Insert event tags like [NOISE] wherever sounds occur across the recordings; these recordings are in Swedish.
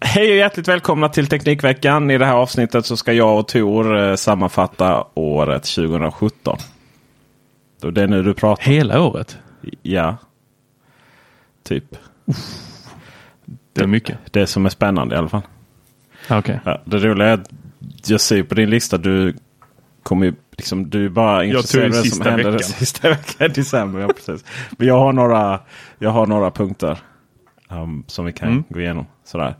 Hej och hjärtligt välkomna till Teknikveckan. I det här avsnittet så ska jag och Tor eh, sammanfatta året 2017. Och det är nu du pratar. Hela året? Ja. Typ. Det är mycket. Det som är spännande i alla fall. Okej. Ja, det roliga är att jag ser på din lista. Du kommer ju liksom, du är bara intresserad av det som händer den veckan. sista veckan i december. Ja, precis. Men jag har några, jag har några punkter um, som vi kan Mm. gå igenom. Sådär.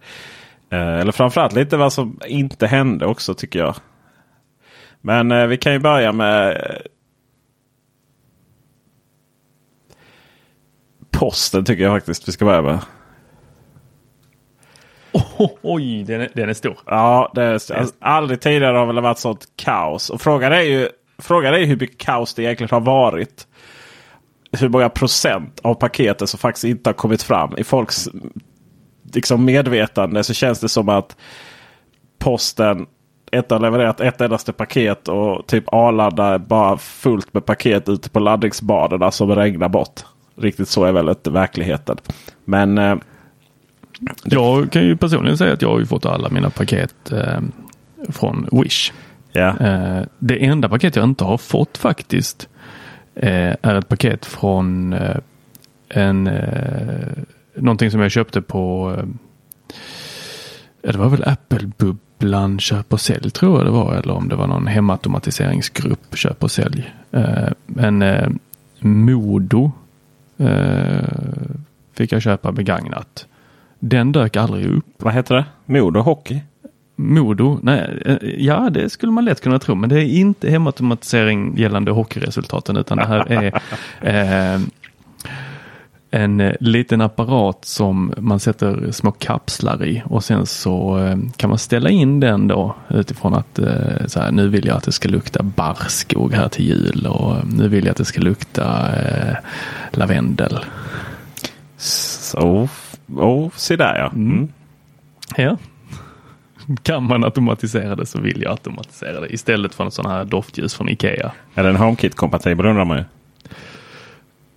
Eh, eller framförallt lite vad som inte hände också tycker jag. Men eh, vi kan ju börja med eh, Posten tycker jag faktiskt vi ska börja med. Oh, [LAUGHS] oj, den är, den är stor. Ja, det är, alltså, aldrig tidigare har väl det varit sånt kaos. Och frågan är ju frågan är hur mycket kaos det egentligen har varit. Hur många procent av paketet som faktiskt inte har kommit fram. I folks liksom, medvetande så känns det som att posten inte har levererat ett endaste paket och typ Arlanda är bara fullt med paket ute på laddningsbanorna som regnar bort. Riktigt så är väl inte verkligheten. Men eh, Jag kan ju personligen säga att jag har ju fått alla mina paket eh, från Wish. ja. Eh, det enda paket jag inte har fått faktiskt eh, är ett paket från eh, en eh, någonting som jag köpte på eh, ja, det var väl Apple-bubblan köp och sälj tror jag det var. Eller om det var någon hemautomatiseringsgrupp köp och sälj. Eh, men eh, Modo fick jag köpa begagnat. Den dök aldrig upp. Vad heter det? Modo Hockey? Modo, nej, ja det skulle man lätt kunna tro, men det är inte hemautomatisering gällande hockeyresultaten utan det här är [LAUGHS] en eh, liten apparat som man sätter små kapslar i och sen så eh, kan man ställa in den då utifrån att eh, så här, nu vill jag att det ska lukta barrskog här till jul och nu vill jag att det ska lukta eh, lavendel. Så, oh, se där ja. Mm. Ja. Kan man automatisera det så vill jag automatisera det istället för en sån här doftljus från Ikea. Är den HomeKit-kompatibel undrar man ju.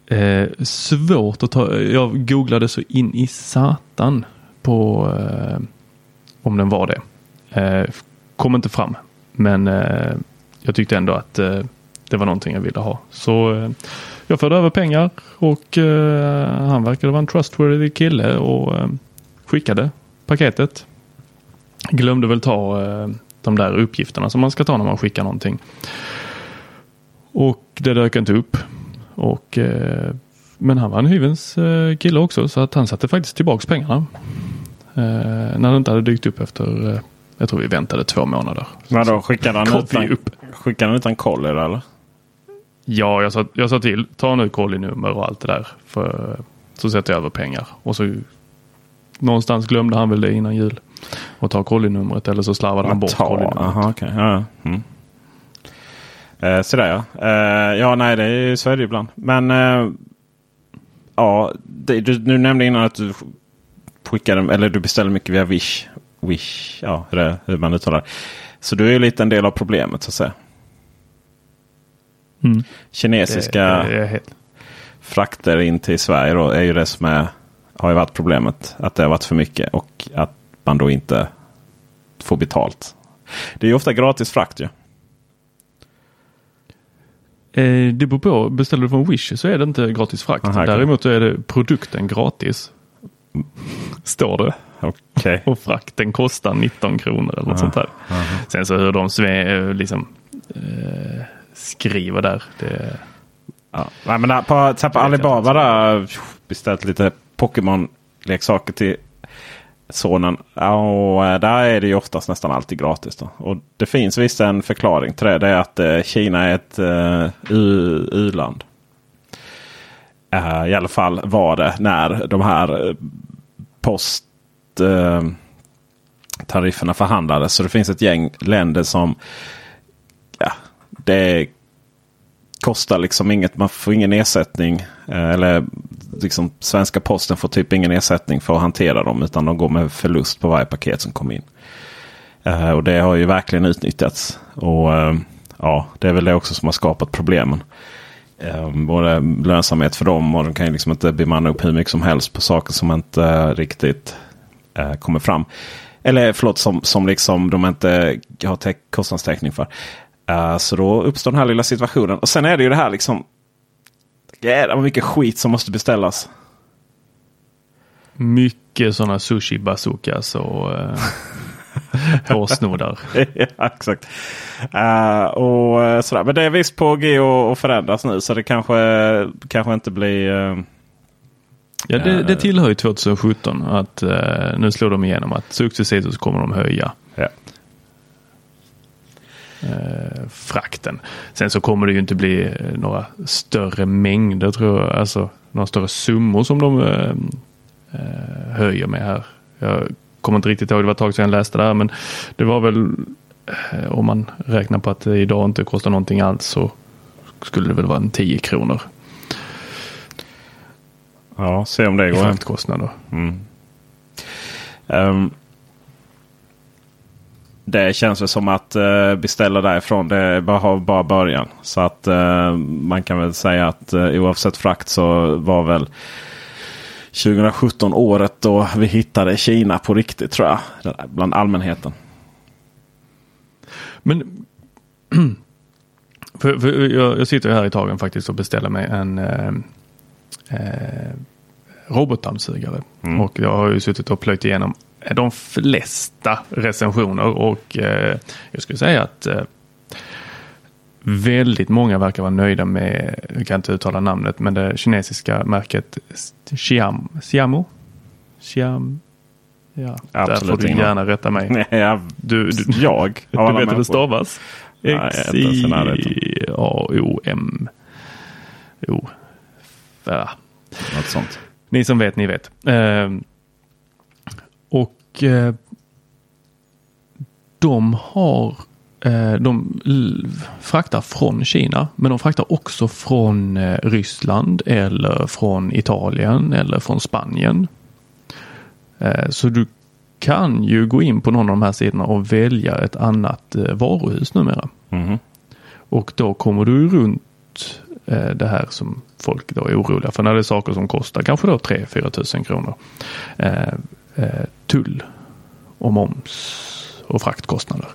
Eh, svårt att ta. Jag googlade så in i satan på eh, om den var det. Eh, kom inte fram. Men eh, jag tyckte ändå att eh, det var någonting jag ville ha. Så eh, jag förde över pengar och eh, han verkade vara en trustworthy kille och eh, skickade paketet. Glömde väl ta eh, de där uppgifterna som man ska ta när man skickar någonting. Och det dök inte upp. Och, eh, men han var en hyvens eh, kille också så att han satte faktiskt tillbaks pengarna. Eh, när det inte hade dykt upp efter, eh, jag tror vi väntade två månader. Men då skickade han utan, upp. skickade han utan koll eller? Ja, jag sa, jag sa till, ta nu kollinummer och allt det där. För, så sätter jag över pengar. Och så någonstans glömde han väl det innan jul. Och ta kollinumret eller så slarvade han bort kollinumret. aha, okej. Ja, ja. mm. Eh, sådär ja. Eh, ja, nej, det är, så är det ibland. Men eh, ja, det, du, du nämnde innan att du skickar, eller du beställer mycket via Wish. Wish, ja hur, det, hur man uttalar Så du är ju lite en del av problemet så att säga. Mm. Kinesiska Det- det frakter in till Sverige då, är ju det som är, har ju varit problemet. Att det har varit för mycket och att man då inte får betalt. Det är ju ofta gratis frakt ju. Eh, det beror på. Beställer du från Wish så är det inte gratis frakt. Aha. Däremot är det produkten gratis. Står det. Okej. Och frakten kostar 19 kronor eller något sånt där. Sen så hur de sve, eh, liksom, eh, skriver där. Det, Ja. Nej, men på, jag Alibaba där beställt lite Pokémon-leksaker till sonen. Ja, och eh, där är det ju oftast nästan alltid gratis. Då. Och det finns visst en förklaring till det. Det är att eh, Kina är ett eh, u-land. Eh, I alla fall var det när de här posttarifferna eh, eh förhandlades. Så det finns ett gäng länder som ja, det kostar liksom inget. Man får ingen ersättning. eh, Eller liksom svenska posten får typ ingen ersättning för att hantera dem. Utan de går med förlust på varje paket som kommer in. Uh, Och det har ju verkligen utnyttjats. Och uh, ja, Det är väl det också som har skapat problemen. Uh, Både lönsamhet för dem och de kan ju liksom inte bemanna upp hur mycket som helst på saker som inte riktigt kommer fram. Eller förlåt, som, som liksom de inte har kostnadstäckning för. Så då uppstår den här lilla situationen. Och sen är det ju det här liksom. Jävlar vad mycket skit som måste beställas. mycket sådana sushi bazookas och eh, [LAUGHS] hårsnoddar. [LAUGHS] ja, exakt. Eh, och eh, sådär. Men det är visst på G och förändras nu. Så det kanske, kanske inte blir... eh, Ja, det, det tillhör ju 2017 att eh, nu slår de igenom att successivt så kommer de höja ja. Eh, frakten. Sen så kommer det ju inte bli eh, några större mängder tror jag, alltså några större summor som de eh, eh, höjer med här. Jag kommer inte riktigt ihåg, det var ett tag sedan jag läste det här, men det var väl eh, om man räknar på att det idag inte kostar någonting alls så skulle det väl vara en 10 kronor ja, se om det i går. fraktkostnader. Ehm, det känns väl som att uh, beställa därifrån det har bara början. Så att eh, man kan väl säga att uh, oavsett frakt så var väl 2017 året då vi hittade Kina på riktigt tror jag. Bland allmänheten. Men [CLEARS THROAT] för, för jag, jag sitter här i tagen faktiskt och beställer mig en eh, eh, robotdammsugare. Och jag har ju suttit och plöjt igenom de flesta recensioner och eh, jag skulle säga att eh, väldigt många verkar vara nöjda med, jag kan inte uttala namnet, men det kinesiska märket Xiam, Xiamo? Xiam, ja, där Absolut får du ingen gärna rätta mig. Nej, jag, Du, du, jag [LAUGHS] du vet hur det stavas? X-I-A-O-M. Ja. Något sånt. Ni som vet, ni vet. Eh, och eh, de har eh, de fraktar från Kina, men de fraktar också från eh, Ryssland eller från Italien eller från Spanien. Så du kan ju gå in på någon av de här sidorna och välja ett annat varuhus numera. Mhm. Och då kommer du runt det här som folk då är oroliga för. När det är saker som kostar kanske då 3-4 tusen kronor. Eh, tull och moms och fraktkostnader.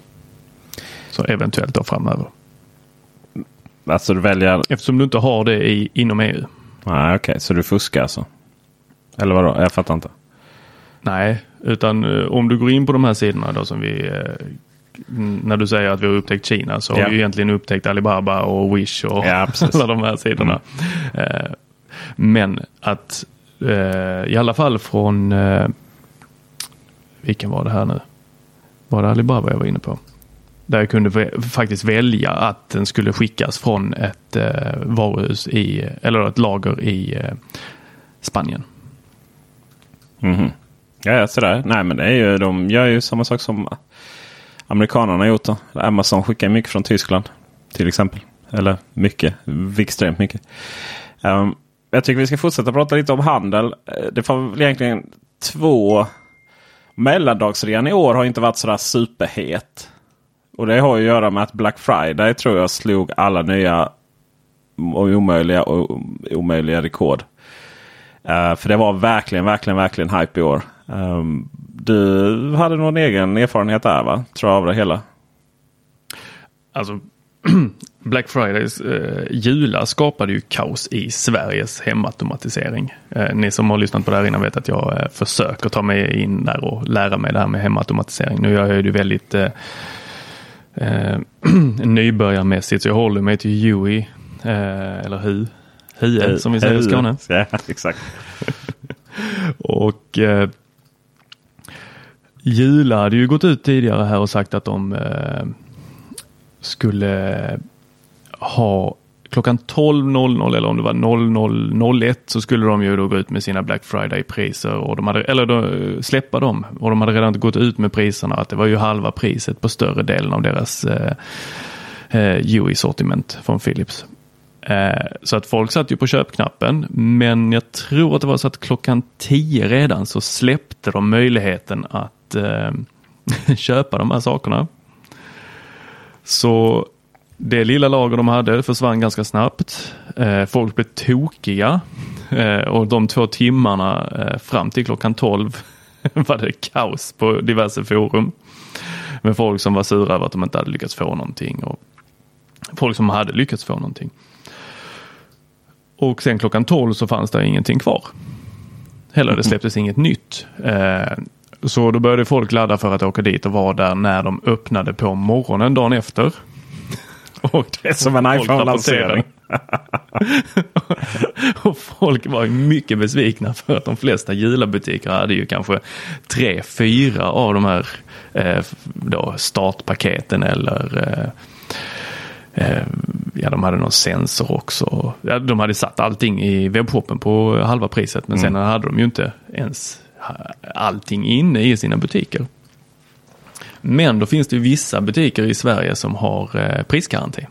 Så eventuellt då framöver. Alltså du väljer... Eftersom du inte har det i, inom EU. Nej, okej. Så du fuskar alltså? Eller vadå? Jag fattar inte. Nej, utan eh, om du går in på de här sidorna då som vi eh, när du säger att vi har upptäckt Kina så Ja. har vi egentligen upptäckt Alibaba och Wish och [LAUGHS] precis. alla de här sidorna. Eh, men att i alla fall från vilken var det här nu? Var det Alibaba jag var inne på? Där jag kunde faktiskt välja att den skulle skickas från ett eh, varuhus i, eller ett lager i eh, Spanien. Mm. Ja, ja, sådär. Nej, men det är ju, de gör ju samma sak som amerikanerna gjort. Då. Amazon skickar mycket från Tyskland till exempel. Eller mycket. Extremt mycket. Um, jag tycker vi ska fortsätta prata lite om handel. Eh, det var väl egentligen två... Mellandagsrean i år har inte varit sådär superhet. Och det har att göra med att Black Friday tror jag slog alla nya och omöjliga, och omöjliga rekord. Uh, för det var verkligen, verkligen, verkligen hype i år. Um, du hade någon egen erfarenhet där va? Tror jag av det hela. Alltså [CLEARS THROAT] Black Fridays eh, jula skapade ju kaos i Sveriges hemautomatisering. Eh, ni som har lyssnat på det här innan vet att jag eh, försöker ta mig in där och lära mig det här med hemautomatisering. Nu gör jag det väldigt eh, eh, [CLEARS THROAT] nybörjarmässigt så jag håller mig till Huey eh, eller Hu. Hue som vi säger i Skåne. [LAUGHS] Ja, exakt. [LAUGHS] och eh, Jula hade ju gått ut tidigare här och sagt att de eh, skulle ha klockan 12.00 eller om det var 00.01 så skulle de ju då gå ut med sina Black Friday-priser och de hade, eller då, eh, släppa dem. Och de hade redan gått ut med priserna att det var ju halva priset på större delen av deras eh, eh sortiment från Philips. Eh, så att folk satt ju på köpknappen men jag tror att det var så att klockan 10 redan så släppte de möjligheten att eh, [LAUGHS] köpa de här sakerna. Så det lilla lager de hade försvann ganska snabbt. Eh, folk blev tokiga eh, och de två timmarna eh, fram till klockan 12 [LAUGHS] var det kaos på diverse forum. Med folk som var sura över att de inte hade lyckats få någonting och folk som hade lyckats få någonting. Och sen klockan 12 så fanns det ingenting kvar. Heller det släpptes inget nytt. Eh, så då började folk ladda för att åka dit och vara där när de öppnade på morgonen dagen efter. [LAUGHS] Och det är som en iPhone-lansering. [LAUGHS] och folk var mycket besvikna för att de flesta julabutiker hade ju kanske tre, fyra av de här eh, då startpaketen eller eh, eh, ja, de hade någon sensor också. Ja, de hade satt allting i webbshoppen på halva priset men mm. sen hade de ju inte ens allting inne i sina butiker. Men då finns det vissa butiker i Sverige som har eh, prisgaranti.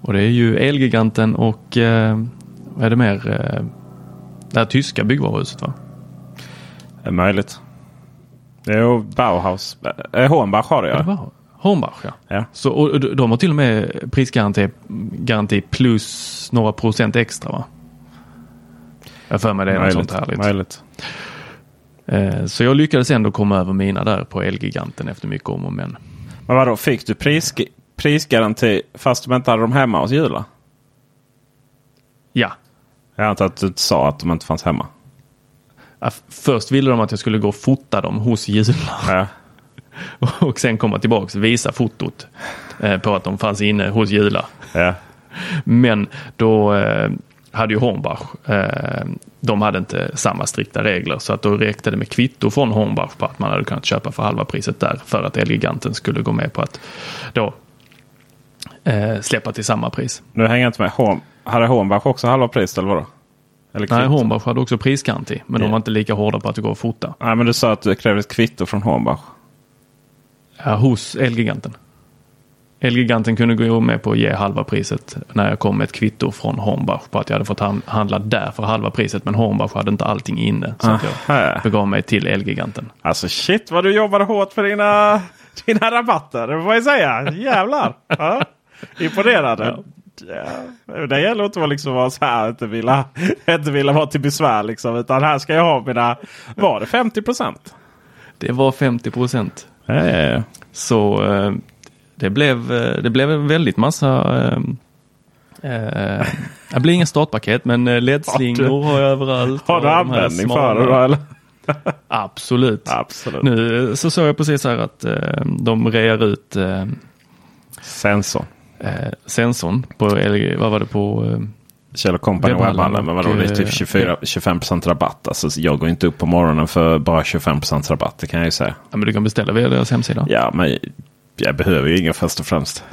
Och det är ju Elgiganten och eh, vad är det mer? Eh, det här tyska byggvaruhuset va? Det är möjligt. Det är Bauhaus. Hornbach har det ja. Hornbach ja. ja. Så, och de har till och med prisgaranti garanti plus några procent extra va? Jag för mig det är möjligt, något sånt härligt. Möjligt. Eh, så jag lyckades ändå komma över mina där på Elgiganten efter mycket om och men. Men vadå, fick du pris, prisgaranti fast de inte hade dem hemma hos Jula? Ja. Jag antar att du sa att de inte fanns hemma. Ja, först ville de att jag skulle gå och fota dem hos Jula. Ja. [LAUGHS] och sen komma tillbaka och visa fotot eh, på att de fanns inne hos Jula. Ja. Men då eh, hade ju Hornbach, eh, de hade inte samma strikta regler så att då räckte det med kvitto från Hornbach på att man hade kunnat köpa för halva priset där för att Elgiganten skulle gå med på att då eh, släppa till samma pris. Nu hänger jag inte med. Horn, hade Hornbach också halva pris eller vadå? Eller Nej, Hornbach hade också prisgaranti men yeah. de var inte lika hårda på att det går att fota. Nej, men du sa att det krävdes kvitto från Hornbach. Ja, hos Elgiganten. Elgiganten kunde gå med på att ge halva priset när jag kom med ett kvitto från Hornbach på att jag hade fått handla där för halva priset. Men Hornbach hade inte allting inne. Så att jag begav mig till Elgiganten. Alltså shit vad du jobbade hårt för dina, dina rabatter. Det får jag säga. Jävlar. Ja. Imponerande. Ja. Det gäller inte att liksom vara så här, inte vilja, inte vilja vara till besvär liksom. Utan här ska jag ha mina, var det 50 procent? Det var 50 procent. Ja, ja, ja. Så eh, det blev, eh, det blev en väldigt massa eh, eh, [LAUGHS] det blir inga startpaket men eh, ledslingor har jag överallt. Har du användning för det då eller? [LAUGHS] Absolut. Absolut. Nu så såg jag precis här att eh, de rear ut eh, sensorn. Eh, sensorn på, vad var det på? Eh, Kjell Company webbhallen. Men vadå, det är typ 24, 25% rabatt. Alltså, jag går inte upp på morgonen för bara 25 rabatt. Det kan jag ju säga. Ja, men du kan beställa via deras hemsida. Ja, men jag behöver ju ingen först och främst.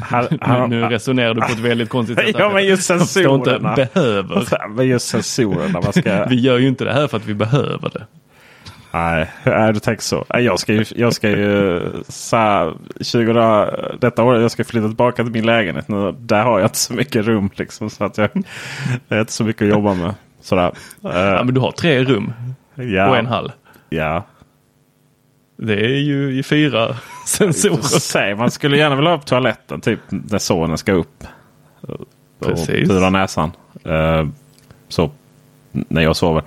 Han, han, nu resonerar du på ett väldigt konstigt sätt. ja, men just sensorerna. behöver. Men just sensorerna. Man ska... vi gör ju inte det här för att vi behöver det. Nej, nej, du tänker så. Jag ska ju, jag ska ju så här, 20, detta år jag ska flytta tillbaka till min lägenhet nu. Där har jag inte så mycket rum liksom. Så att jag, det är inte så mycket att jobba med. Sådär. Ja, men du har tre rum ja, och en hall. Ja. Det är ju i fyra [LAUGHS] sensorer. Man skulle gärna vilja ha upp toaletten typ när sonen ska upp. Och Precis. pudra näsan. Eh, så när jag sover.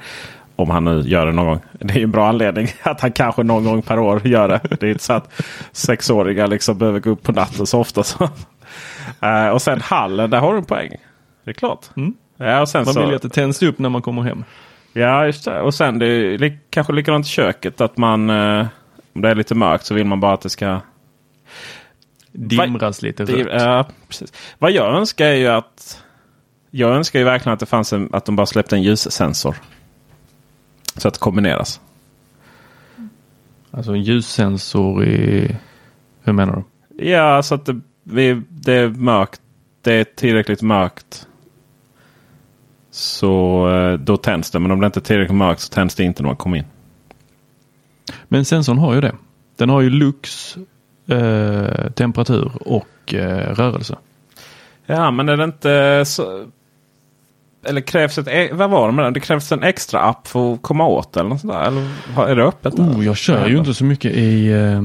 Om han nu gör det någon gång. Det är ju en bra anledning [LAUGHS] att han kanske någon gång per år gör det. Det är inte så att sexåringar liksom behöver gå upp på natten så ofta. Så. Eh, och sen hallen, där har du en poäng. Det är klart. Ja, och sen Mm. Man så, vill ju att det tänds upp när man kommer hem. Ja, just det. Och sen det är li- kanske likadant i köket. Att man, eh, om det är lite mörkt så vill man bara att det ska Dimras lite Det, rött. ja, precis. Vad jag önskar är ju att jag önskar ju verkligen att det fanns en, att de bara släppte en ljussensor. Så att det kombineras. Alltså en ljussensor i... Hur menar du? Ja, så att det, det är mörkt. Det är tillräckligt mörkt. Så eh, då tänds det. Men om det inte är tillräckligt mörkt så tänds det inte när man kommer in. Men sensorn har ju det. Den har ju lux, eh, temperatur och eh, rörelse. Ja, men är det inte så... Eller krävs ett... e- Vad var det med den? Det krävs en extra app för att komma åt eller något sånt där? Eller är det öppet? där? Oh, jag kör ju inte så mycket i eh,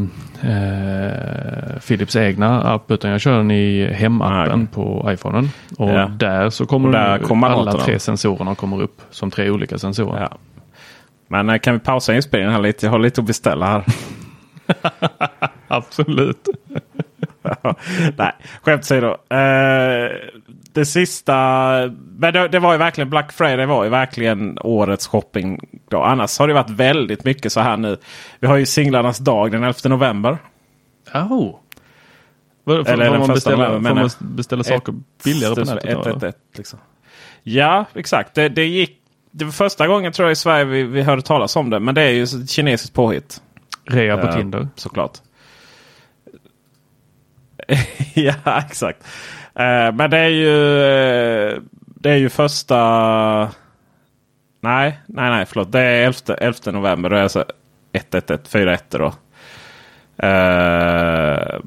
eh, Philips egna app utan jag kör den i hemappen Ah, på iPhonen. Och Ja. där så kommer där kommer alla åt den. tre sensorerna kommer upp som tre olika sensorer. Ja. Men eh, kan vi pausa inspelningen här lite? Jag har lite att beställa här. [LAUGHS] Absolut. Nej, skämt åsido. Eh, det sista. Men det, det var ju verkligen Black Friday var ju verkligen årets shopping. Då. Annars har det varit väldigt mycket så här nu. Vi har ju singlarnas dag den 11 november. Oh. Får, Eller får, man beställa, november, får man beställa saker billigare på Ett- nätet? ett- ett- ett, liksom. Ja, exakt. Det, det gick. Det var första gången tror jag i Sverige vi, vi hörde talas om det. Men det är ju ett kinesiskt påhitt. Rea på Eh, Tinder. Såklart. [LAUGHS] ja, exakt. Eh, men det är ju eh, Det är ju första... Nej, nej, nej, förlåt. Det är 11, 11 november. Då är det alltså 111, 4 1 då. Eh,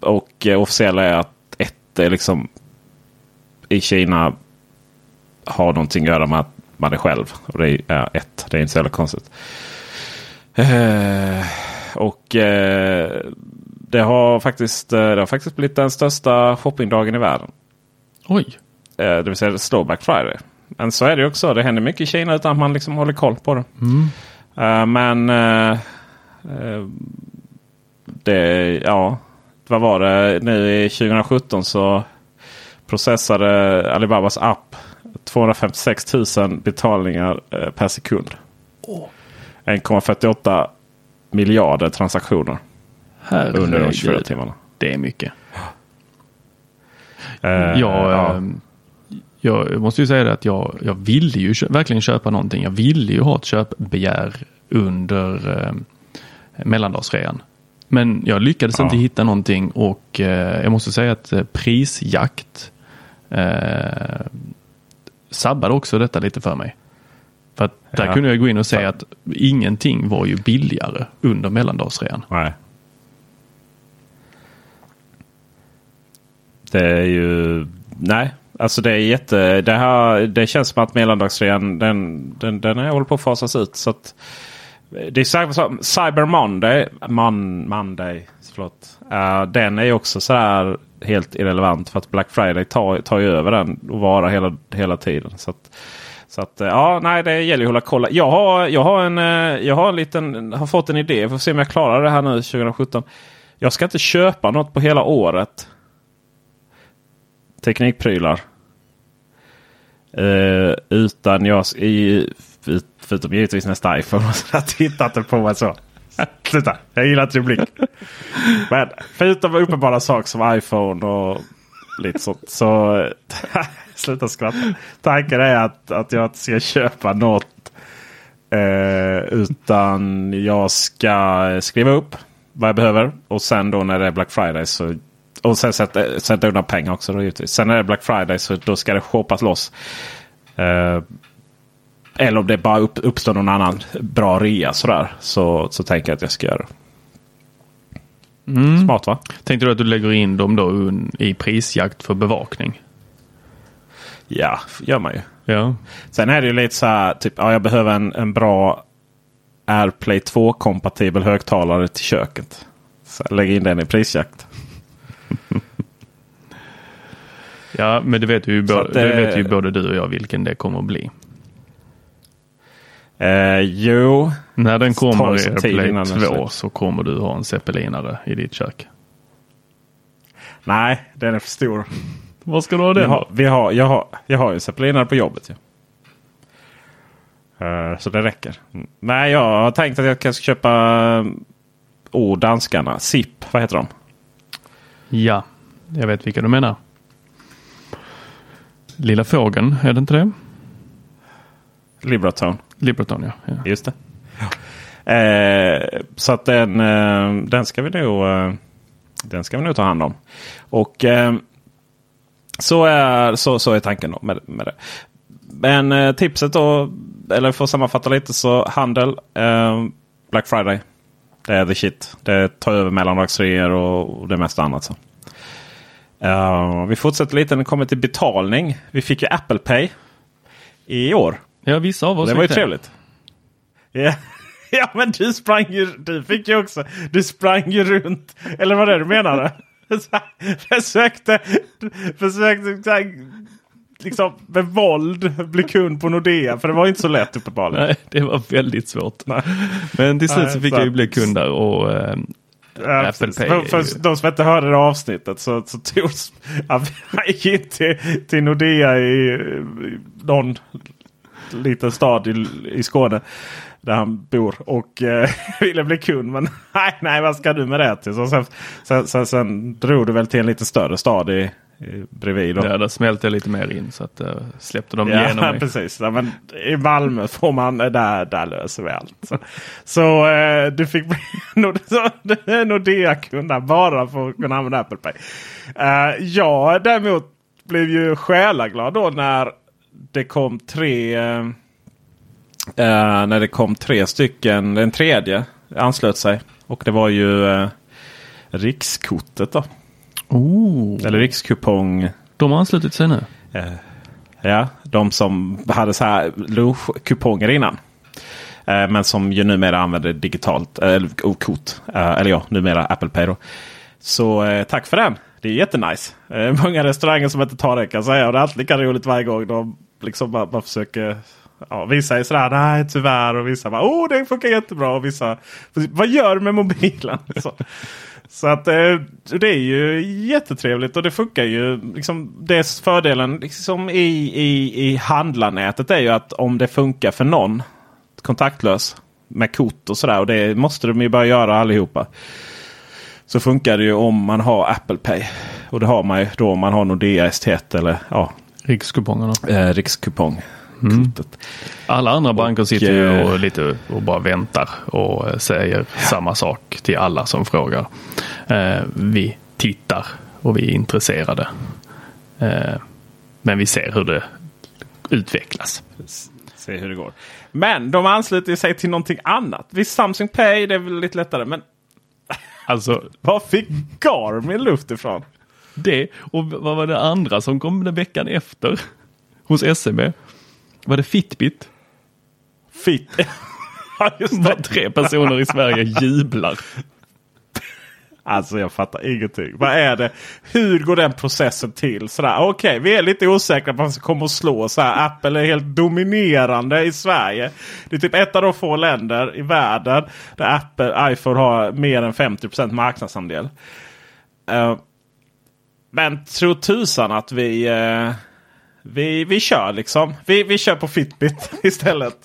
och eh, officiella är att 1 är liksom i Kina har någonting att göra med att man är själv. Och det är ja, ett. Det är inte så jävla konstigt. Eh, och eh, det har faktiskt eh, det har faktiskt blivit den största shoppingdagen i världen. Oj. Eh, det vill säga slår Black Friday. Men så är det också. Det händer mycket i Kina utan att man liksom håller koll på det. Eh, men eh, eh, det, ja, vad var det? Nu i 2017 så processade Alibabas app 256 000 betalningar eh, per sekund. 1,48 miljarder transaktioner under de 24 Herregud. timmarna. Det är mycket. Eh, jag, ja. ehm, jag måste ju säga det att jag, jag ville ju verkligen köpa någonting. Jag ville ju ha ett köpbegär under eh, mellandagsrean. Men jag lyckades Ja. inte hitta någonting och eh, jag måste säga att eh, prisjakt eh, sabbade också detta lite för mig. För att där Ja. kunde jag gå in och säga att ingenting var ju billigare under mellandagsrean. Nej. Det är ju... Nej, alltså det är jätte... Det, här, det känns som att mellandagsrean den, den, den är håller på att fasas ut. Så att, det är sak- Cyber Monday. Mon, Monday förlåt. Eh, den är ju också så här helt irrelevant. För att Black Friday tar, tar ju över den och varar hela, hela tiden. Så att, så att, eh, ja, nej, det gäller ju att hålla koll. Jag har, jag har, en, eh, jag har, en liten, har fått en idé. Får se om jag klarar det här nu 2017. Jag ska inte köpa något på hela året. Teknikprylar. Eh, utan jag, i, förutom givetvis nästa iPhone. [LAUGHS] så har tittat på mig så. [LAUGHS] Sluta, jag gillar inte din blick. Men förutom uppenbara saker som iPhone och lite sånt. Så [LAUGHS] sluta skratta. Tanken är att, att jag inte ska köpa något. Eh, utan jag ska skriva upp vad jag behöver. Och sen då när det är Black Friday så och sen sätta, sätta undan pengar också. Då, givetvis. Sen när det är Black Friday så då ska det shoppas loss. Eh, eller om det bara upp, uppstår någon annan bra rea sådär. Så, så tänker jag att jag ska göra det. Smart va? Tänkte du att du lägger in dem då i prisjakt för bevakning? Ja, gör man ju. Ja. Sen är det ju lite så här, typ, ja, jag behöver en, en bra AirPlay 2-kompatibel högtalare till köket. Så jag lägger in den i prisjakt. [LAUGHS] Ja, men det vet, ju både, det det- vet ju både du och jag vilken det kommer att bli. Eh, jo, När den kommer i AirPlay innan den 2 släpps. så kommer du ha en zeppelinare i ditt kök. nej, den är för stor. Var ska du ha Vi den? har, vi har, jag, har, jag har ju zeppelinare på jobbet. Ju. Eh, så det räcker. Nej, jag har tänkt att jag kanske ska köpa oh, danskarna. SIP, vad heter de? Ja, jag vet vilka du menar. Lilla fågeln, är det inte det? Libratone. Liberton ja. ja. Just det. Eh, så att den, eh, den, ska vi nog, eh, den ska vi nog ta hand om. Och eh, så, är, så, så är tanken då med, med det. Men eh, tipset då, eller för att sammanfatta lite så handel. Eh, Black Friday. Det är the shit. Det tar över mellandagsreor och, det mesta annat. Så. Uh, vi fortsätter lite när det kommer till betalning. Vi fick ju Apple Pay i år ja, vissa av oss Det var ju trevligt. Ja. [LAUGHS] ja, men du sprang ju. Du fick ju också. Du sprang ju runt. Eller vad det du menade? [LAUGHS] försökte. Försökte här, liksom med våld bli kund på Nordea. För det var inte så lätt uppenbarligen. Nej, det var väldigt svårt. Nej. Men till slut så fick så- jag ju bli kund där och eh, Ja, Apple precis. Pay för, för de som inte hörde det avsnittet så, så togs [LAUGHS] han gick in till, till Nordea i, i någon liten stad i, i Skåne. Där han bor och eh, [LAUGHS] ville bli kund. Men [LAUGHS] nej, nej, vad ska du med det till? Så sen, sen, sen, sen drog du väl till en lite större stad i, bredvid. Då. ja, där smälte jag lite mer in så att uh, släppte de Ja, igenom mig. [LAUGHS] precis. Ja, men I Malmö får man, där, där löser vi allt. Så, så eh, du fick bli Nordea-kund bara för att kunna använda Apple Pay. Uh, jag däremot blev ju själaglad då när det kom tre eh, eh, när det kom tre stycken. Den tredje anslöt sig. Och det var ju eh, Rikskortet då. Oh, Eller Rikskupong. de har anslutit sig nu. Eh, Ja, de som hade så här lunchkuponger innan. Eh, Men som ju numera använder digitalt eh, kort. Eh, Eller ja, numera Apple Pay. Då. Så eh, tack för den. Det är jättenice. Eh, Många restauranger som inte tar det kan jag säga. Och det är alltid lika roligt varje gång de liksom bara, bara försöker Ja, vissa är sådär, nej tyvärr. Och vissa bara, oh det funkar jättebra. Och vissa, vad gör du med mobilen? [LAUGHS] Så, så att eh, det är ju jättetrevligt och det funkar ju. Liksom, det fördelen liksom i, i, i handlarnätet är ju att om det funkar för någon kontaktlös med kort och sådär. Och det måste de ju börja göra allihopa. Så funkar det ju om man har Apple Pay. Och det har man ju då om man har Nordea ST1 eller ja, Rikskupongerna. eh, Rikskupong. Kortet. Alla andra banker sitter ju eh, och, lite och bara väntar och eh, säger samma sak till alla som frågar. Eh, vi tittar och vi är intresserade. Eh, men vi ser hur det utvecklas. Se hur det går. Men de ansluter sig till någonting annat. Visst Samsung Pay det är väl lite lättare. Men Alltså var fick Garmin luft ifrån? det och vad var det andra som kom den veckan efter hos SEB? Var det Fitbit? Fit. [LAUGHS] ja, just Bara det. tre personer i Sverige jublar. Alltså jag fattar ingenting. Vad är det? Hur går den processen till? Sådär, Okej, vi är lite osäkra på vad som kommer att slå. Såhär. Apple är helt dominerande i Sverige. Det är typ ett av de få länder i världen där Apple iPhone har mer än 50 marknadsandel. Uh, men tro tusan att vi, uh, vi, vi kör liksom. Vi, vi kör på Fitbit [LAUGHS] istället.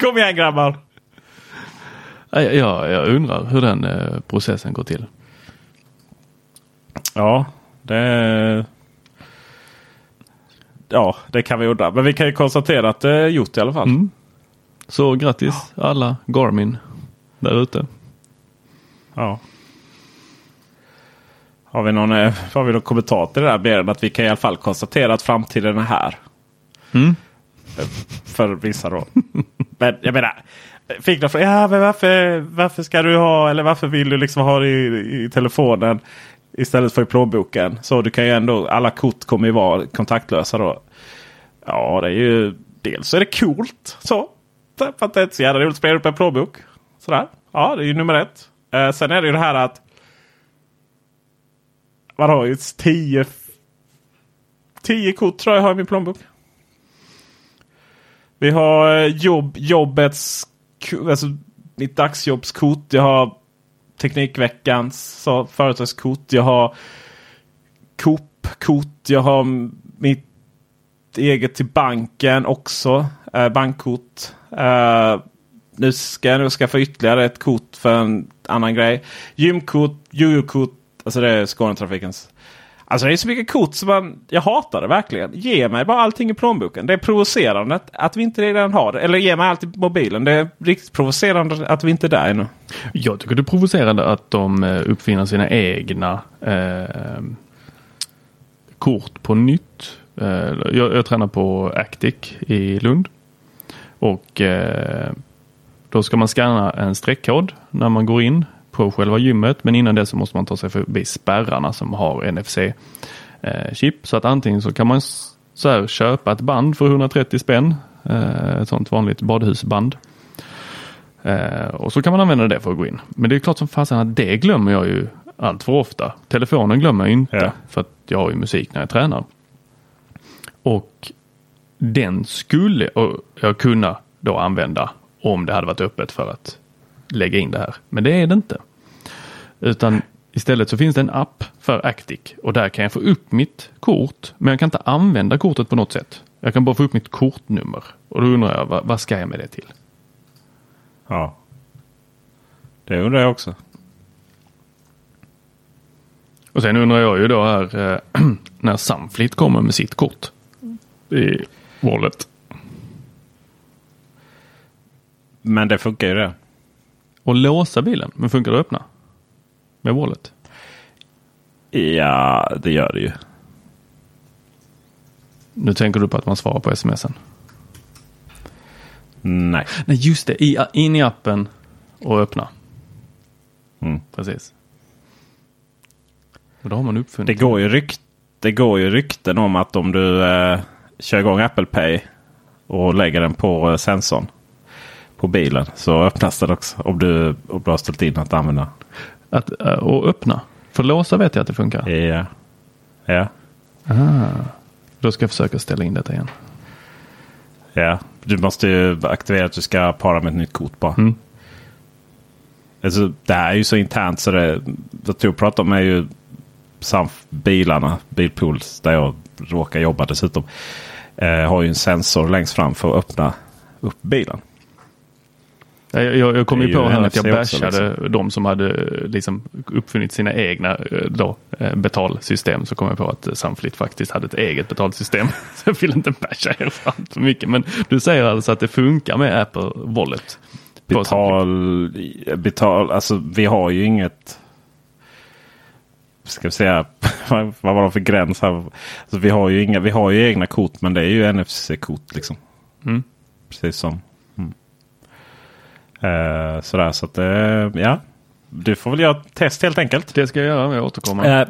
Kom igen grabbar! Jag, jag undrar hur den eh, processen går till. Ja, det... Ja, det kan vi undra. Men vi kan ju konstatera att det är gjort i alla fall. Mm. Så grattis alla Garmin där ute. Ja. Har vi, någon, eh, har vi någon kommentar till det där mer än att vi kan i alla fall konstatera att framtiden är här? Mm. För vissa då. [LAUGHS] men jag menar. Fick de frågan, ja, men varför, varför ska du ha eller varför vill du liksom ha det i, i telefonen istället för i plånboken? Så du kan ju ändå, alla kort kommer ju vara kontaktlösa då. Ja, det är ju dels så är det coolt. Så. För att det är inte så jävla roligt att spela upp en plånbok. Sådär. Ja, det är ju nummer ett. Eh, sen är det ju det här att man har ju tio, tio kort tror jag har i min plånbok. Vi har eh, jobb, jobbets, alltså mitt dagsjobbskort. Jag har Teknikveckans företagskort. Jag har Coop-kort. Jag har mitt eget till banken också. Eh, bankkort. Eh, nu ska jag nog skaffa ytterligare ett kort för en annan grej. Gymkort, jojo-kort. Alltså det är Skånetrafikens. Alltså det är så mycket kort som man, jag hatar det verkligen. Ge mig bara allting i plånboken. Det är provocerande att, att vi inte redan har det. Eller ge mig allt i mobilen. Det är riktigt provocerande att vi inte är där ännu. Jag tycker det är provocerande att de eh, uppfinner sina egna eh, kort på nytt. Eh, jag, jag tränar på Actic i Lund. Och eh, då ska man scanna en streckkod när man går in på själva gymmet. Men innan det så måste man ta sig förbi spärrarna som har NFC-chip. Så att antingen så kan man så här, köpa ett band för 130 spänn. Eh, ett sånt vanligt badhusband. Eh, och så kan man använda det för att gå in. Men det är klart som fasen att det glömmer jag ju allt för ofta. Telefonen glömmer jag inte Ja. för att jag har ju musik när jag tränar. Och den skulle jag kunna då använda om det hade varit öppet för att lägga in det här. Men det är det inte. Utan istället så finns det en app för Actic och där kan jag få upp mitt kort. Men jag kan inte använda kortet på något sätt. Jag kan bara få upp mitt kortnummer. Och då undrar jag, vad, vad ska jag med det till? Ja. Det undrar jag också. Och sen undrar jag ju då här eh, [CLEARS THROAT] när Samflit kommer med sitt kort i Wallet. Men det funkar ju det. Och låsa bilen, men funkar det att öppna? Med Wallet? Ja, det gör det ju. Nu tänker du på att man svarar på smsen. Nej. Nej, just det. I, in i appen och öppna. Mm. Precis. Och då har man Det uppfunnit. går, ju rykt, det går ju rykten om att om du eh, kör igång Apple Pay och lägger den på eh, sensorn på bilen så öppnas den också. Om du, om du har ställt in att använda. Att, eh, och öppna. För låsa vet jag att det funkar. Ja. Ja. Då ska jag försöka ställa in detta igen. ja. Du måste ju aktivera att du ska para med ett nytt kort bara. Mm. Alltså, det här är ju så internt så det jag tror jag pratar om är ju Samf bilarna, Bilpools där jag råkar jobba dessutom. Eh, har ju en sensor längst fram för att öppna upp bilen. Jag, jag, jag kom ju på här att jag bashade de som hade liksom uppfunnit sina egna eh, då, eh, betalsystem. Så kom jag på att eh, Sunflit faktiskt hade ett eget betalsystem. [LAUGHS] Så jag vill inte basha er fram så mycket. Men du säger alltså att det funkar med Apple Wallet? Betal, betal, alltså vi har ju inget. Ska vi säga, [LAUGHS] vad var det för gräns här? Alltså, vi, har ju inga, vi har ju egna kort men det är ju NFC-kort liksom. Mm. Precis som. Eh, sådär så att eh, ja. Du får väl göra ett test helt enkelt. Det ska jag göra, jag återkommer. Eh,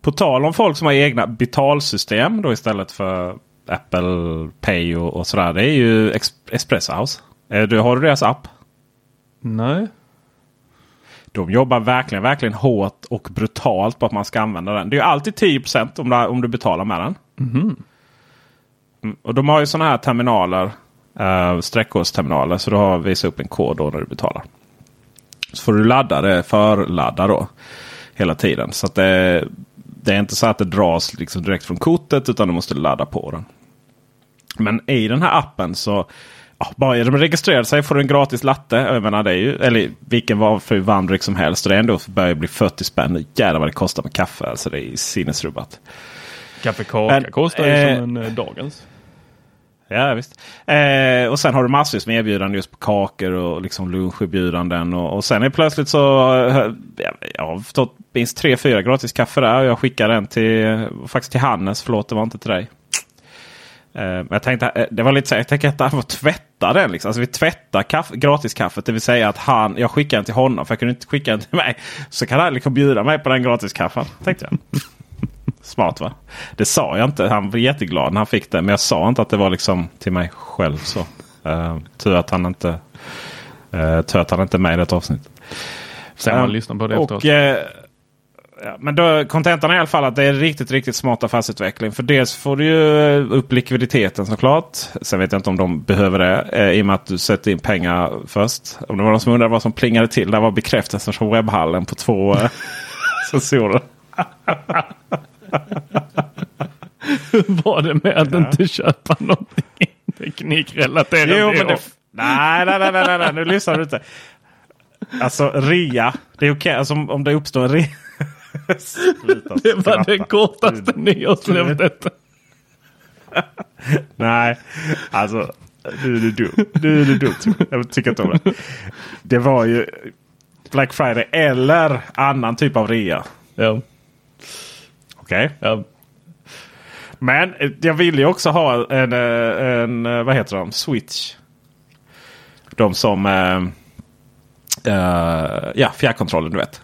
på tal om folk som har egna betalsystem då istället för Apple Pay och, och sådär. Det är ju Espresso House. Eh, du, har du deras app? Nej. De jobbar verkligen, verkligen hårt och brutalt på att man ska använda den. Det är ju alltid 10 om du, om du betalar med den. Mm, och de har ju sådana här terminaler. Uh, Streckkodsterminaler. Så du har visat upp en kod då när du betalar. Så får du ladda det, förladda då. Hela tiden. Så att det, det är inte så att det dras liksom direkt från kortet. Utan du måste ladda på den. Men i den här appen så ja, bara genom att registrera sig får du en gratis latte. Jag menar, det är ju, eller vilken valfri varmdryck som helst. Och det är ändå börjar bli 40 spänn. Jävlar vad det kostar med kaffe. Alltså det är sinnesrubbat. Kaffe Kaka Men, kostar ju eh, som en eh, dagens. Ja visst. Eh, och sen har du massvis med erbjudanden just på kakor och liksom luncherbjudanden. Och, och sen är plötsligt så. ja, Jag, har fått minst tre, fyra gratis kaffe där. Och jag skickar den till, faktiskt till Hannes. Förlåt, det var inte till dig. Eh, men jag tänkte, eh, det var lite så jag tänkte att han får tvätta den. Liksom. Alltså vi tvättar kaff, gratiskaffet. Det vill säga att han, jag skickar den till honom för jag kunde inte skicka den till mig. Så kan han liksom bjuda mig på den gratiskaffen. Tänkte jag. Smart va? Det sa jag inte. Han var jätteglad när han fick det. Men jag sa inte att det var liksom till mig själv. Så. Uh, tur att han inte uh, tur att han inte är med i det avsnittet. Sen man um, lyssnar på det och, efteråt. Uh, Ja, men då, kontentan är i alla fall att det är riktigt, riktigt smart affärsutveckling. För dels får du ju upp likviditeten såklart. Sen vet jag inte om de behöver det eh, i och med att du sätter in pengar först. Om det var någon som undrade vad som plingade till. Det var bekräftelsen från webbhallen på två eh, [LAUGHS] sensorer. Hur [LAUGHS] var det med att ja. inte köpa någonting [LAUGHS] teknikrelaterat? Jo, men det, nej, nej, nej, nej, nej, nu lyssnar du inte. Alltså rea, det är okej okay. alltså, om det uppstår en rea. [LAUGHS] det var det kortaste nyårslöftet. Nej, alltså. Nu är du dum. Nu är du dum. Jag tycker inte om det. Det var ju Black Friday eller annan typ av rea. Ja. Okej. Okay. Ja. Men jag vill ju också ha en, en vad heter de? Switch. De som... Uh, uh, ja, fjärrkontrollen du vet.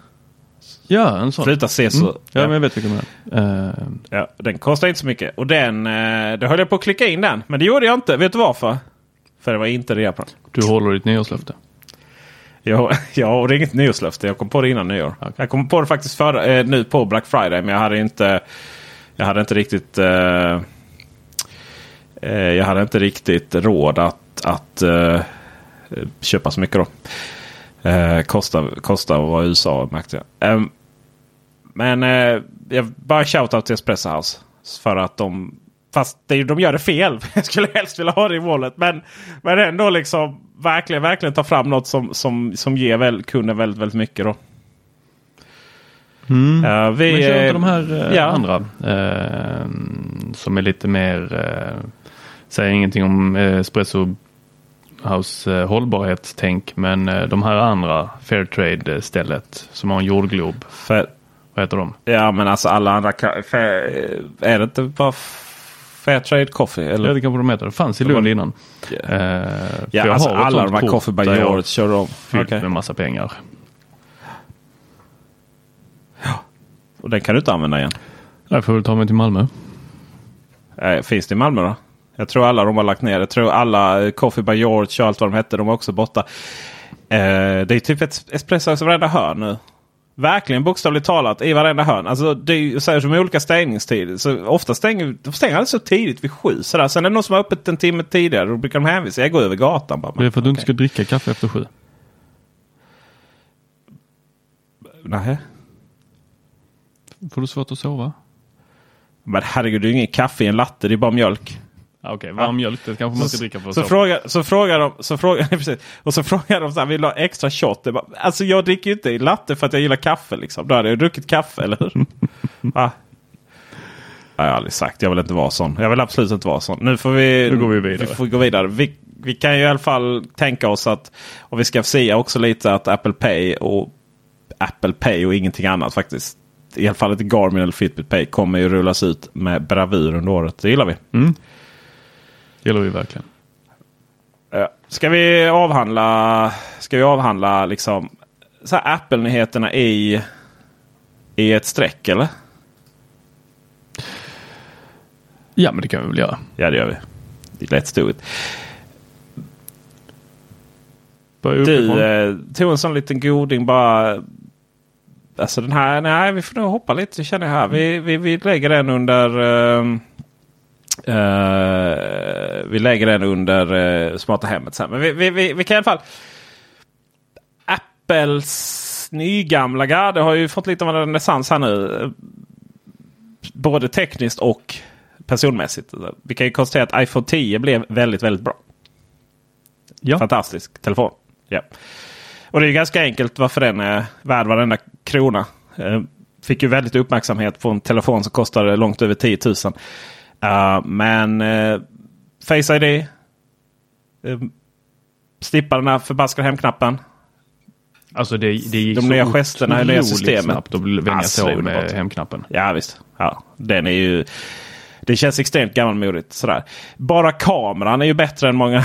Ja, en sån. Sluta se så. Mm. Ja, men jag vet vilken det är. Uh... Ja, den kostar inte så mycket. Och den, uh, då höll jag på att klicka in den. Men det gjorde jag inte. Vet du varför? För det var inte rea på den. Du håller ditt nyårslöfte? Ja, [LAUGHS] ja, och det är inget nyårslöfte. Jag kom på det innan nyår. Jag kom på det faktiskt för, eh, nu på Black Friday. Men jag hade inte, jag hade inte riktigt eh, eh, jag hade inte riktigt råd att, att eh, köpa så mycket då. Eh, kostar, kostar att vara i USA märkte jag. Eh, men eh, jag bara shoutout till Espresso House. För att de... Fast det, de gör det fel. [LAUGHS] Jag skulle helst vilja ha det i målet. Men, men ändå liksom verkligen, verkligen ta fram något som, som, som ger väl, kunden väldigt, väldigt mycket. Då. Mm. Uh, vi, men kör inte de här uh, ja. andra uh, som är lite mer, uh, säger ingenting om Espresso House eh, hållbarhetstänk. Men eh, de här andra Fairtrade stället som har en jordglob. Fair... Vad heter de? Ja men alltså alla andra. Fair... Är det inte bara Fairtrade Coffee? Eller? Ja det kanske de heter. Det fanns i Lund innan. Yeah. Uh, ja alltså alla de här Coffee by George kör de. Fyllt okay. med massa pengar. Ja. [GASPS] Och den kan du inte använda igen? Jag får väl ta mig till Malmö. finns det i Malmö då? Jag tror alla de har lagt ner. Jag tror alla eh, Coffee by George och allt vad de hette. De är också borta. Eh, det är typ ett espresso i varenda hörn nu. Verkligen bokstavligt talat i varenda hörn. Alltså, det är ju så som olika stängningstider. Så ofta stänger de stänger så tidigt vid sju. Sådär. Sen är det någon som har öppet en timme tidigare. Då brukar de hänvisa. Jag går över gatan. Bara, det är för att du inte ska dricka kaffe efter sju. Nej. Får du svårt att sova? Men herregud, det är ju ingen kaffe i en latte. Det är bara mjölk. Okej, okay, varm mjölk det kanske man ska dricka för att så, fråga, så frågar de, så frågar, [LAUGHS] precis, och så frågar de så här, vill du ha extra shot? bara, alltså jag dricker ju inte latte för att jag gillar kaffe liksom. Då hade jag druckit kaffe, eller hur? [LAUGHS] Va? Jag har aldrig sagt, jag vill inte vara sån. Jag vill absolut inte vara sån. Nu får vi, nu går vi vidare. Vi får gå vidare. Vi, vi kan ju i alla fall tänka oss att, och vi ska säga också lite att Apple Pay och Apple Pay och ingenting annat faktiskt. I alla fall inte Garmin eller Fitbit Pay kommer ju rullas ut med bravur under året. Det gillar vi. Mm gillar vi verkligen. Ska vi avhandla, ska vi avhandla liksom Apple-nyheterna i, i ett streck eller? Ja men det kan vi väl göra. Ja det gör vi. Let's do it. Du eh, tog en sån liten goding bara. Alltså den här, nej vi får nog hoppa lite känner jag här. Vi, vi, vi lägger den under uh, Uh, vi lägger den under uh, smarta hemmet sen. Men vi, vi, vi, vi, kan i alla fall. Apples nygamla garde har ju fått lite av en renässans här nu. Både tekniskt och personmässigt. Vi kan ju konstatera att iPhone 10 blev väldigt, väldigt bra. Ja. Fantastisk telefon. Ja. Och det är ganska enkelt varför den är värd varenda krona. Uh, fick ju väldigt uppmärksamhet på en telefon som kostade långt över 10 000. Uh, men uh, Face ID. Uh, slippa den här förbaskade hemknappen. Alltså det, det gick De nya gesterna i nya systemet. snabbt att vänja sig av med hemknappen. Ja visst. Ja, den är ju... Det känns extremt gammalmodigt. Sådär. Bara kameran är ju bättre än många,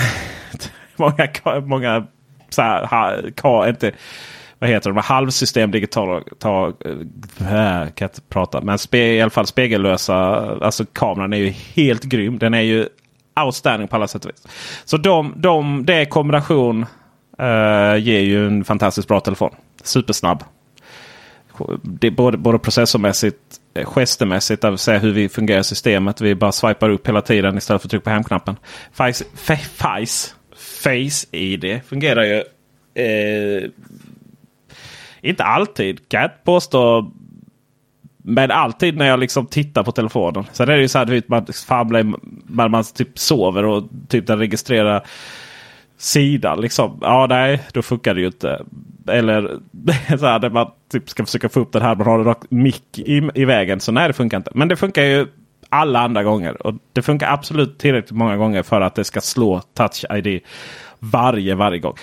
[LAUGHS] många, många så här, ha, ka, inte, vad heter de? Halvsystem digitala. Ta, eh, äh, kan inte prata. Men spe, i alla fall spegellösa. Alltså kameran är ju helt grym. Den är ju outstanding på alla sätt och vis. Så de, de, det kombination äh, ger ju en fantastiskt bra telefon. Supersnabb. Det både, både processormässigt, eh, gestermässigt, det vill säga hur vi fungerar i systemet. Vi bara swipar upp hela tiden istället för att trycka på hemknappen. Face, face, face ID fungerar ju eh, inte alltid kan jag påstå. Men alltid när jag liksom tittar på telefonen. Sen är det ju så här att man famlar man, man typ sover och typ den registrerar sidan. Liksom. Ja, nej, då funkar det ju inte. Eller [LAUGHS] så här, när man typ ska försöka få upp den här. Man har en mick i, i vägen. Så nej, det funkar inte. Men det funkar ju alla andra gånger. Och det funkar absolut tillräckligt många gånger för att det ska slå Touch ID varje, varje gång.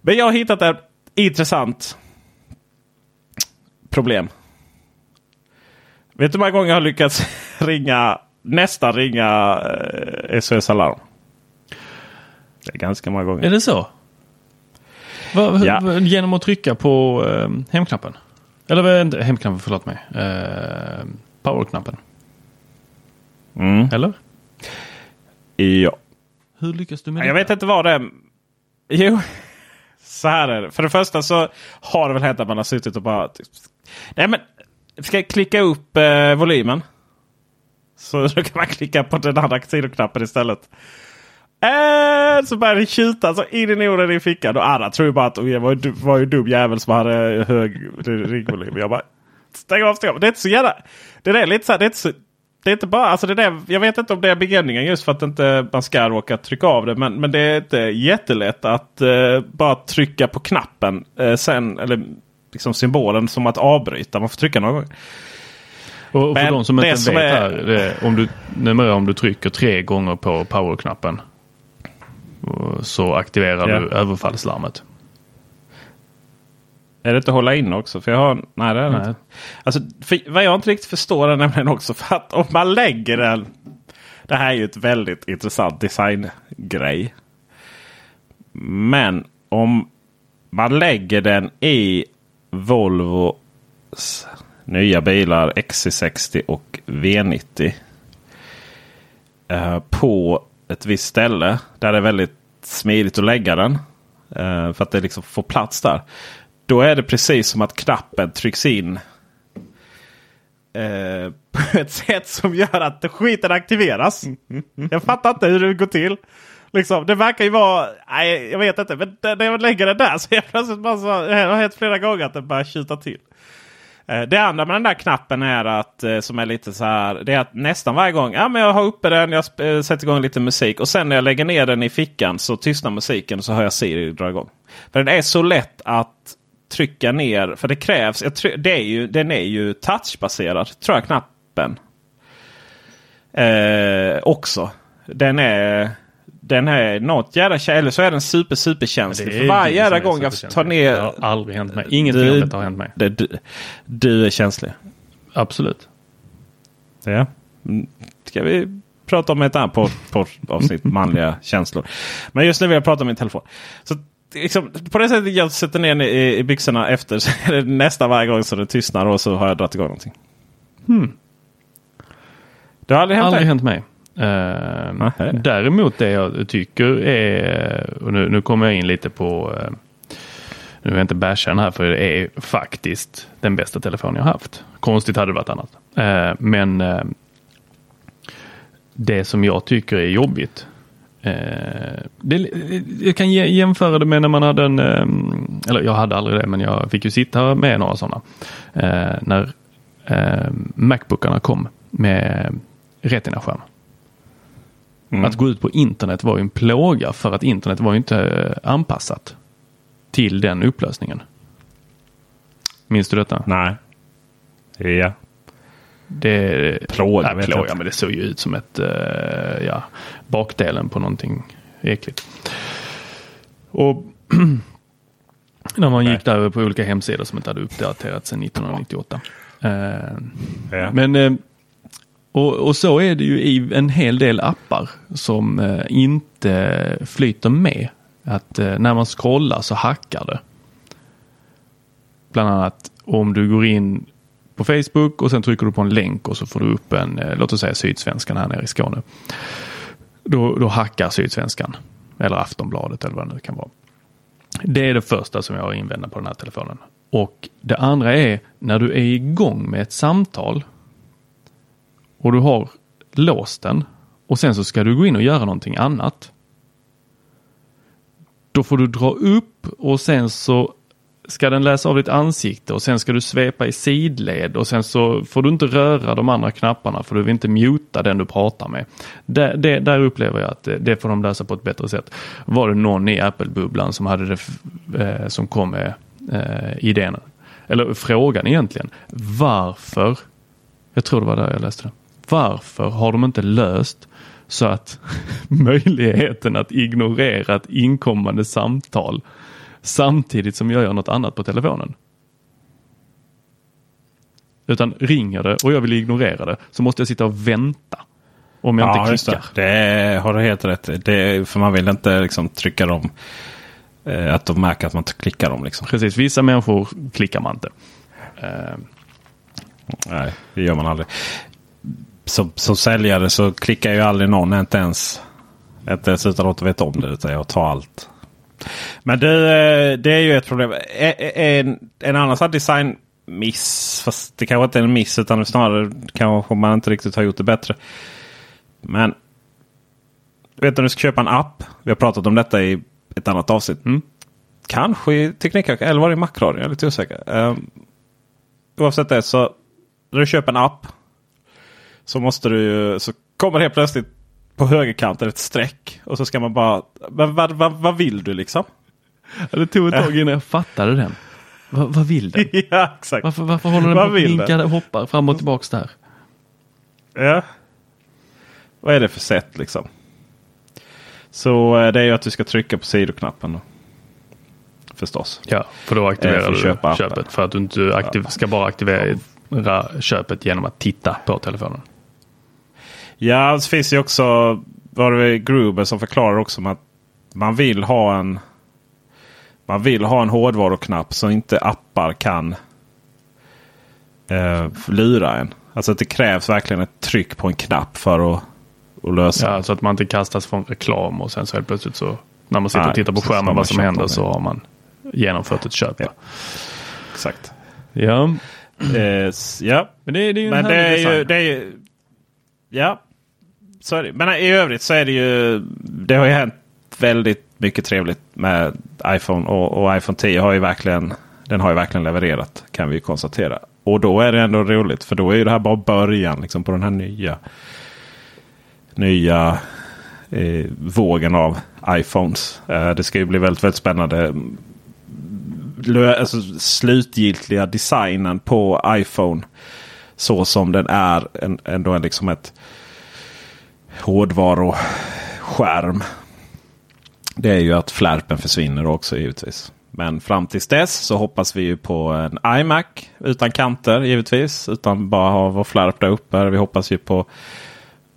Men jag har hittat en intressant problem. Vet du hur många gånger jag har lyckats [LAUGHS] ringa nästan ringa eh, SOS Alarm? Det är ganska många gånger. Är det så? Va, Ja. Genom att trycka på eh, hemknappen? Eller inte hemknappen, förlåt mig. Eh, powerknappen. Mm. Eller? Ja. Hur lyckas du med Jag det? vet inte vad det är. Jo, [LAUGHS] så här är det. För det första så har det väl hänt att man har suttit och bara... Nej men, ska jag klicka upp eh, volymen? Så [LAUGHS] då kan man klicka på den andra sidoknappen istället. Äh, så börjar det tjuta så in i Norden i fickan. Och alla tror ju bara att jag var, ju- var ju en dum jävel som hade hög ringvolym. Jag bara stäng av, stäng av. Det är inte så jävla... Det är lite så här, det är inte så... Det är inte bara, alltså det där, jag vet inte om det är begränsningen just för att inte man ska råka trycka av det. Men, men det är inte jättelätt att uh, bara trycka på knappen uh, sen. Eller liksom symbolen som att avbryta. Man får trycka någon gång. Och för Men de som inte som vet är- här. Det, om, du, numera om du trycker tre gånger på powerknappen. och Så aktiverar Ja. du överfallslarmet. Är det inte hålla in också? För jag har, nej, det är det Nej. inte. Alltså, för, vad jag inte riktigt förstår är nämligen också för att om man lägger den. Det här är ju ett väldigt intressant designgrej. Men om man lägger den i Volvos nya bilar XC60 och V90. eh, på ett visst ställe där det är väldigt smidigt att lägga den. eh, för att det liksom får plats där. Då är det precis som att knappen trycks in eh, [LAUGHS] på ett sätt som gör att skiten aktiveras. Jag fattar inte hur det går till. Liksom, det verkar ju vara, nej jag vet inte, men när jag lägger den där [LAUGHS] så är jag plötsligt bara så, det har hänt flera gånger att den börjar tjuta till. Eh, det andra med den där knappen är att, eh, som är lite så här, det är att nästan varje gång, ja men jag har uppe den, jag eh, sätter igång lite musik och sen när jag lägger ner den i fickan så tystnar musiken och så hör jag Siri dra igång. För den är så lätt att trycka ner, för det krävs, jag det är ju, den är ju touchbaserad tror jag knappen. Eh, också. Den är, den är något jävla eller så är den super superkänslig. För varje jävla som gång jag tar ner... Det har aldrig hänt mig. Ingenting Du- detta har hänt mig. Det, du, du är känslig. Absolut. Ja. Mm. Ska vi prata om ett annat på, på avsnitt [LAUGHS] manliga känslor. Men just nu vill jag prata om min telefon. Så liksom, På det sättet jag sätter ner i, i byxorna efter så är det nästan varje gång så det tystnar och så har jag dragit igång någonting. Det har aldrig hänt Aldrig dig? hänt mig. Eh, däremot det jag tycker är, och nu, nu kommer jag in lite på, eh, nu vill jag inte basha den här för det är faktiskt den bästa telefonen jag haft. Konstigt hade det varit annat. Eh, men eh, det som jag tycker är jobbigt. Eh, det, jag kan jämföra det med när man hade en, eh, eller jag hade aldrig det, men jag fick ju sitta med några sådana. När Macbookarna kom med Retina-skärm. Att gå ut på internet var ju en plåga för att internet var ju inte eh, anpassat till den upplösningen. Minns du detta? Nej. Ja. Det, Plåga, Nej, plåga men det såg ju ut som ett, eh, ja, bakdelen på någonting äckligt. Och [CLEARS THROAT] när man gick där på olika hemsidor som inte hade uppdaterats sedan 1998. Eh, Ja. Men och, och så är det ju i en hel del appar som eh, inte flyter med. Att eh, när man scrollar så hackar det. Bland annat om du går in på Facebook och sen trycker du på en länk och så får du upp en, eh, låt oss säga Sydsvenskan här nere i Skåne. Då, då hackar Sydsvenskan. Eller Aftonbladet eller vad det nu kan vara. Det är det första som jag har invända på den här telefonen. Och det andra är när du är igång med ett samtal och du har låst den och sen så ska du gå in och göra någonting annat. Då får du dra upp och sen så ska den läsa av ditt ansikte och sen ska du svepa i sidled och sen så får du inte röra de andra knapparna för du vill inte muta den du pratar med. Det, det, där upplever jag att det, det, får de lösa på ett bättre sätt. Var det någon i Apple-bubblan som hade det, eh, som kom med eh, idén, eller frågan egentligen, varför, jag tror det var där jag läste det, varför har de inte löst så att [LAUGHS] möjligheten att ignorera ett inkommande samtal samtidigt som jag gör något annat på telefonen. Utan ringer det och jag vill ignorera det så måste jag sitta och vänta. Om jag ja, inte klickar. Det. det har du helt rätt. Det, för man vill inte liksom trycka dem. Eh, att de märker att man klickar dem. Liksom. Precis, vissa människor klickar man inte. Eh. Nej, det gör man aldrig. Som, som säljare så klickar ju aldrig någon, inte ens, inte ens utan att veta om det. Utan jag tar allt. Men det, det är ju ett problem. En, en annan sån designmiss. Fast det kanske inte är en miss utan snarare kanske man inte riktigt har gjort det bättre. Men vet du du ska köpa en app. Vi har pratat om detta i ett annat avsnitt. Mm. Kanske i Teknikhög eller var det i Macradion? Jag är lite osäker. Um, oavsett det så när du köper en app. Så måste du så kommer helt plötsligt på högerkanten ett streck. Och så ska man bara, men vad, vad, vad vill du liksom? det tog ett tag innan jag fattade den. Va, vad vill den? [LAUGHS] ja, exakt. Varför, varför håller den på att vinka och hoppar fram och tillbaks där? Ja. Vad är det för sätt liksom? Så eh, det är ju att du ska trycka på sidoknappen. Då. Förstås. Ja, för då aktiverar för du köpa köpet. För att du inte aktiv ska bara aktivera köpet genom att titta på telefonen. Ja, det finns ju också var det Gruber som förklarar också att man vill ha en man vill ha en hårdvaruknapp som inte appar kan eh, lura en. Alltså att det krävs verkligen ett tryck på en knapp för att, att lösa. Ja, så att man inte kastas från reklam och sen så helt plötsligt så när man sitter Nej, och tittar på skärmen vad som händer så har man genomfört ett köp. Ja. Exakt. Ja. Eh, ja. Men det, det är ju Men det är ju, det är ju, Ja, så är det. Men eh, i övrigt så är det ju. Det har ju hänt väldigt mycket trevligt med iPhone och, och iPhone 10 har ju verkligen. Den har ju verkligen levererat kan vi konstatera. Och då är det ändå roligt för då är ju det här bara början liksom, på den här nya. Nya eh, vågen av iPhones. Eh, det ska ju bli väldigt, väldigt spännande. Alltså, slutgiltiga designen på iPhone. Så som den är en, ändå liksom ett hårdvaruskärm. Det är ju att flärpen försvinner också givetvis. Men fram tills dess så hoppas vi ju på en iMac utan kanter givetvis. Utan bara ha vår flärp där uppe. Vi hoppas ju på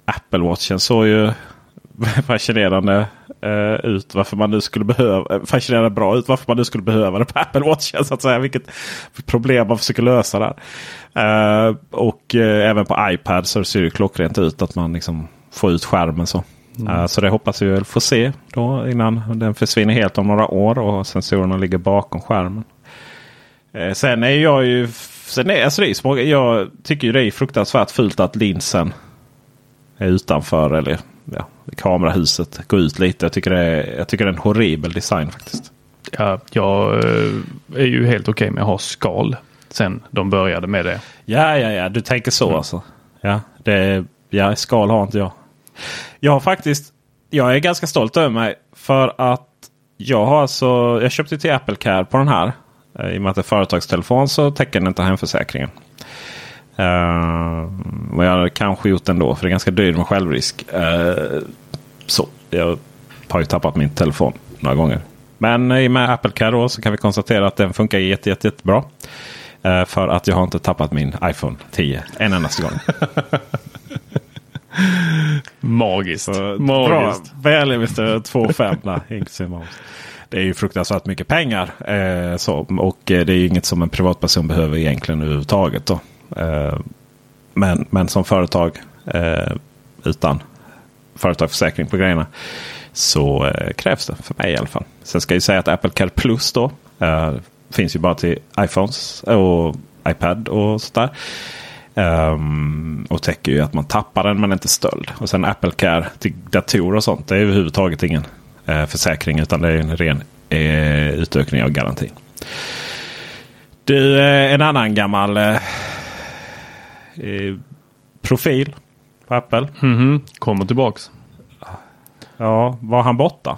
Apple Watchen. Såg ju [LAUGHS] fascinerande eh, ut varför man nu skulle behöva. Eh, fascinerande bra ut varför man nu skulle behöva det på [LAUGHS] Apple Watchen. Så att säga. Vilket problem man försöker lösa där. Eh, och eh, även på iPad så ser det klockrent ut att man liksom få ut skärmen. Så. Mm. Uh, så det hoppas vi väl få se då innan den försvinner helt om några år och sensorerna ligger bakom skärmen. Uh, sen är jag ju... Sen är, alltså är jag tycker ju det är fruktansvärt fult att linsen är utanför eller ja, kamerahuset. Går ut lite. Jag tycker, det är, jag tycker det är en horribel design faktiskt. Ja, jag eh, är ju helt okej okay med att ha skal sen de började med det. Ja, ja, ja. Du tänker så mm. alltså. Ja, det, ja, skal har inte jag. Jag har faktiskt, jag är ganska stolt över mig. För att jag har alltså, jag köpte till Apple Care på den här. Eh, I och med att det är företagstelefon så täcker den inte hemförsäkringen. Eh, uh, vad jag hade kanske gjort ändå för det är ganska dyrt med självrisk. Uh, så jag har ju tappat min telefon några gånger. Men i och med Apple Care då, så kan vi konstatera att den funkar jätte, jätte, jättebra. Uh, för att jag har inte tappat min iPhone 10 en endaste gång. [LAUGHS] Magiskt. Så Magiskt. Bra. Väl investerat 2,5 där, inklusive moms. Det är ju fruktansvärt mycket pengar. Eh, så, och eh, det är ju inget som en privatperson behöver egentligen överhuvudtaget. Då. Eh, men, men som företag eh, utan företagsförsäkring på grejerna så eh, krävs det för mig i alla fall. Sen ska jag säga att Apple Care Plus då eh, finns ju bara till iPhones och iPad och sådär. Um, och täcker ju att man tappar den men inte stöld. Och sen Apple Care till datorer och sånt. Det är överhuvudtaget ingen eh, försäkring utan det är en ren eh, utökning av garantin. Du, eh, en annan gammal eh, eh, profil på Apple. Mhm. Kommer tillbaks. Ja, var han borta?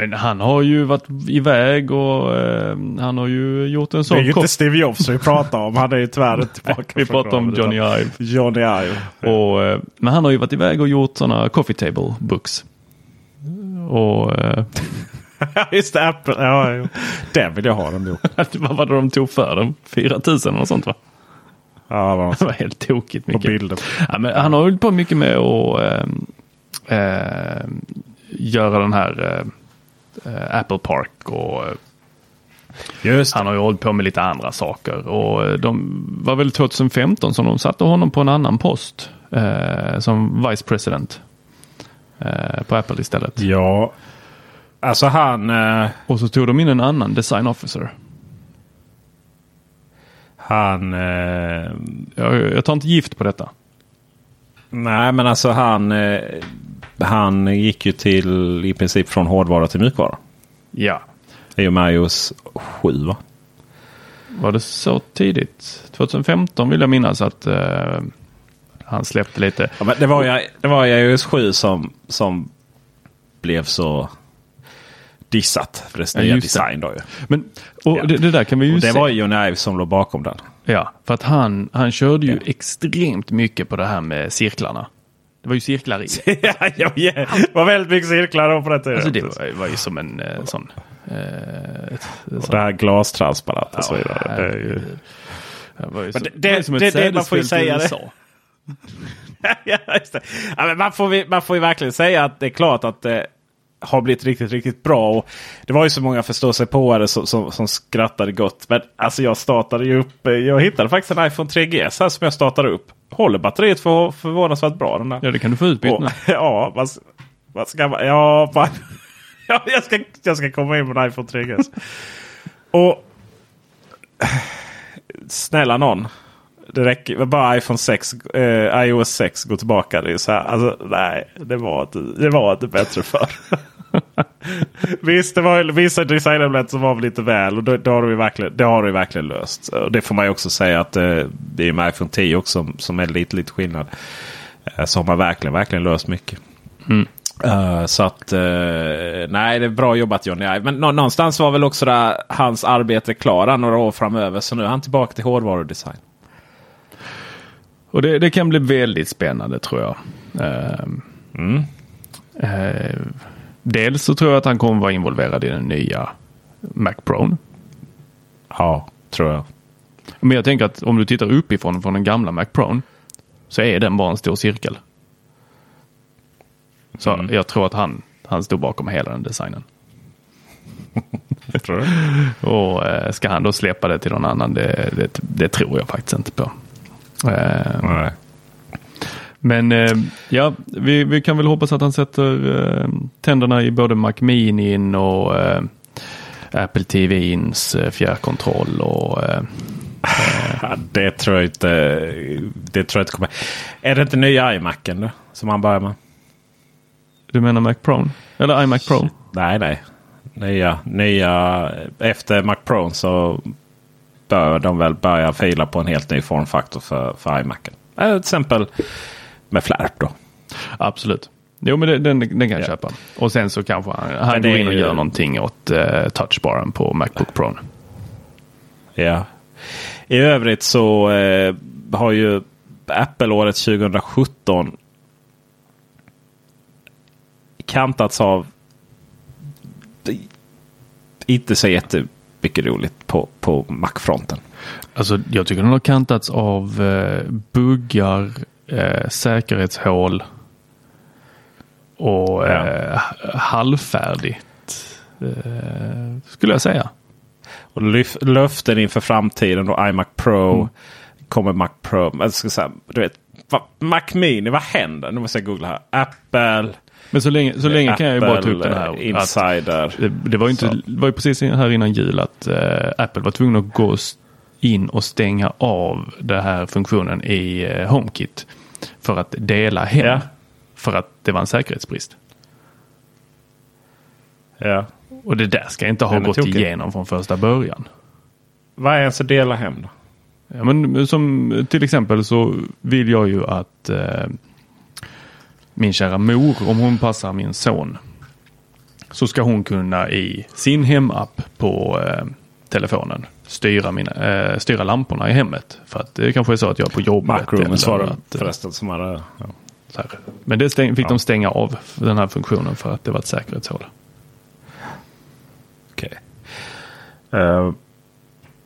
Men han har ju varit iväg och eh, han har ju gjort en Det är sån ju inte Steve Jobs vi pratar om. Han är ju tyvärr tillbaka. Vi pratar om Johnny Ive. Johnny Ive. Och, eh, men han har ju varit iväg och gjort sådana coffee table books. Och eh, [LAUGHS] Just det, Apple. Ja, jo. Den vill jag ha den boken. [LAUGHS] vad var det de tog för dem? 4 000 eller något sånt va? Ja, vad [LAUGHS] Det var helt tokigt på mycket. bilden. Ja, men han har hållit på mycket med att eh, eh, göra den här eh, Apple Park och eh, han har ju hållit på med lite andra saker. Och eh, de var väl 2015 som de satte honom på en annan post eh, som vice president eh, på Apple istället. Ja, alltså han... Eh, Och så tog de in en annan design officer. han... Eh, Jag, jag tar inte gift på detta. nej, men alltså han... Han gick ju till i princip från hårdvara till mjukvara. Ja. I och med iOS 7 va? Var det så tidigt? 2015 vill jag minnas att eh, han släppte lite. Ja, men det var ju det var ju iOS 7 som, som blev så dissat för dess Ja, nya just det. design. Då, ju. Men, och Ja. det, det där kan vi ju Och det se. var ju Ive som låg bakom den. Ja, för att han, han körde ju extremt mycket på det här med cirklarna. Det var ju cirklar i. [LAUGHS] ja, ja. Det var väldigt mycket cirklar då på den tiden. Alltså det var, var ju som en eh, sån... Eh, ett, sån det här glastransparent och så vidare. Det är ju... Det var ju som, det- ju som ett det- det- man får ju säga det. [LAUGHS] Ja, just det. Ja, men man, får, man får ju verkligen säga att det är klart att det har blivit riktigt, riktigt bra. Och det var ju så många förståsigpåare som, som, som skrattade gott. Men alltså jag startade ju upp. eh, Jag hittade faktiskt en iPhone 3GS här som jag startade upp. Håller batteriet för, förvånansvärt bra den där. Ja, det kan du få utbytt Och, nu. [LAUGHS] ja, vad, vad ska man... Ja, man, [LAUGHS] ja jag, ska, jag ska komma in på en iPhone 3GS. Och [SIGHS] snälla någon. Det räcker bara iPhone 6, eh, iOS 6 går tillbaka. Det är så här, alltså, nej, det var inte, det var inte bättre för. [LAUGHS] [LAUGHS] Visst, det var vissa designelement som var lite väl. Och det, det, har ju verkligen, det har ju verkligen löst. Och det får man ju också säga att eh, det är med iPhone 10 också som, som är lite, lite skillnad. Eh, så har man verkligen, verkligen löst mycket. Eh, så att eh, nej, det är bra jobbat Johnny Ive. Men nå- någonstans var väl också där, hans arbete klara några år framöver. Så nu är han tillbaka till hårdvarudesign. Och det, det kan bli väldigt spännande tror jag. Eh, Mm. Dels så tror jag att han kommer vara involverad i den nya Mac Pro. Ja, tror jag. Men jag tänker att om du tittar uppifrån från den gamla Mac Pro så är den bara en stor cirkel. Så Mm. jag tror att han, han stod bakom hela den designen. [LAUGHS] tror du? Och eh, ska han då släppa det till någon annan, det, det, det tror jag faktiskt inte på. Eh, Nej. Men eh, ja, vi, vi kan väl hoppas att han sätter eh, tänderna i både Mac Mini och eh, Apple TVins eh, fjärrkontroll och eh, det tror jag inte. Det tror jag inte kommer. Är det inte nya iMacen då? Som han börjar med? du menar Mac Pro? Eller iMac Pro? Nej, nej. Nya, nya. Efter Mac Pro så bör de väl börja fila på en helt ny formfaktor för, för iMacen. Eh, Till exempel med Flärp då. Absolut. Jo men den, den kan jag Ja. köpa. Och sen så kanske han, han går in och ju- gör någonting åt uh, touchbaren på Macbook Pro. Ja. I övrigt så eh, har ju Apple året 2017 kantats av inte så jättemycket roligt på, på Mac-fronten. Alltså jag tycker den har kantats av uh, buggar, eh, säkerhetshål och Ja. eh, halvfärdigt. Eh, skulle jag säga. Och löften inför framtiden då iMac Pro. Mm. Kommer Mac Pro. Jag ska säga, du vet, va, Mac Mini, vad händer? Nu måste jag googla här. Apple. Men så länge, så länge kan jag ju bara ta upp Apple, den här. eh, Insider. Att det, det, var ju inte, det var ju precis här innan jul att eh, Apple var tvungna att gå in och stänga av den här funktionen i eh, HomeKit. För att dela hem. Ja. För att det var en säkerhetsbrist. Ja. Och det där ska inte ha gått tokig. igenom från första början. Vad är ens att dela hem då? Ja, men som till exempel så vill jag ju att eh, min kära mor, om hon passar min son, så ska hon kunna i sin hemapp på eh, telefonen styra, mina, eh, styra lamporna i hemmet. För att det kanske är så att jag är på jobbet. Svarar att, eh, förresten som hade... Ja. så här. Men det stäng, fick de stänga av den här funktionen för att det var ett säkerhetshål. Okej. Eh,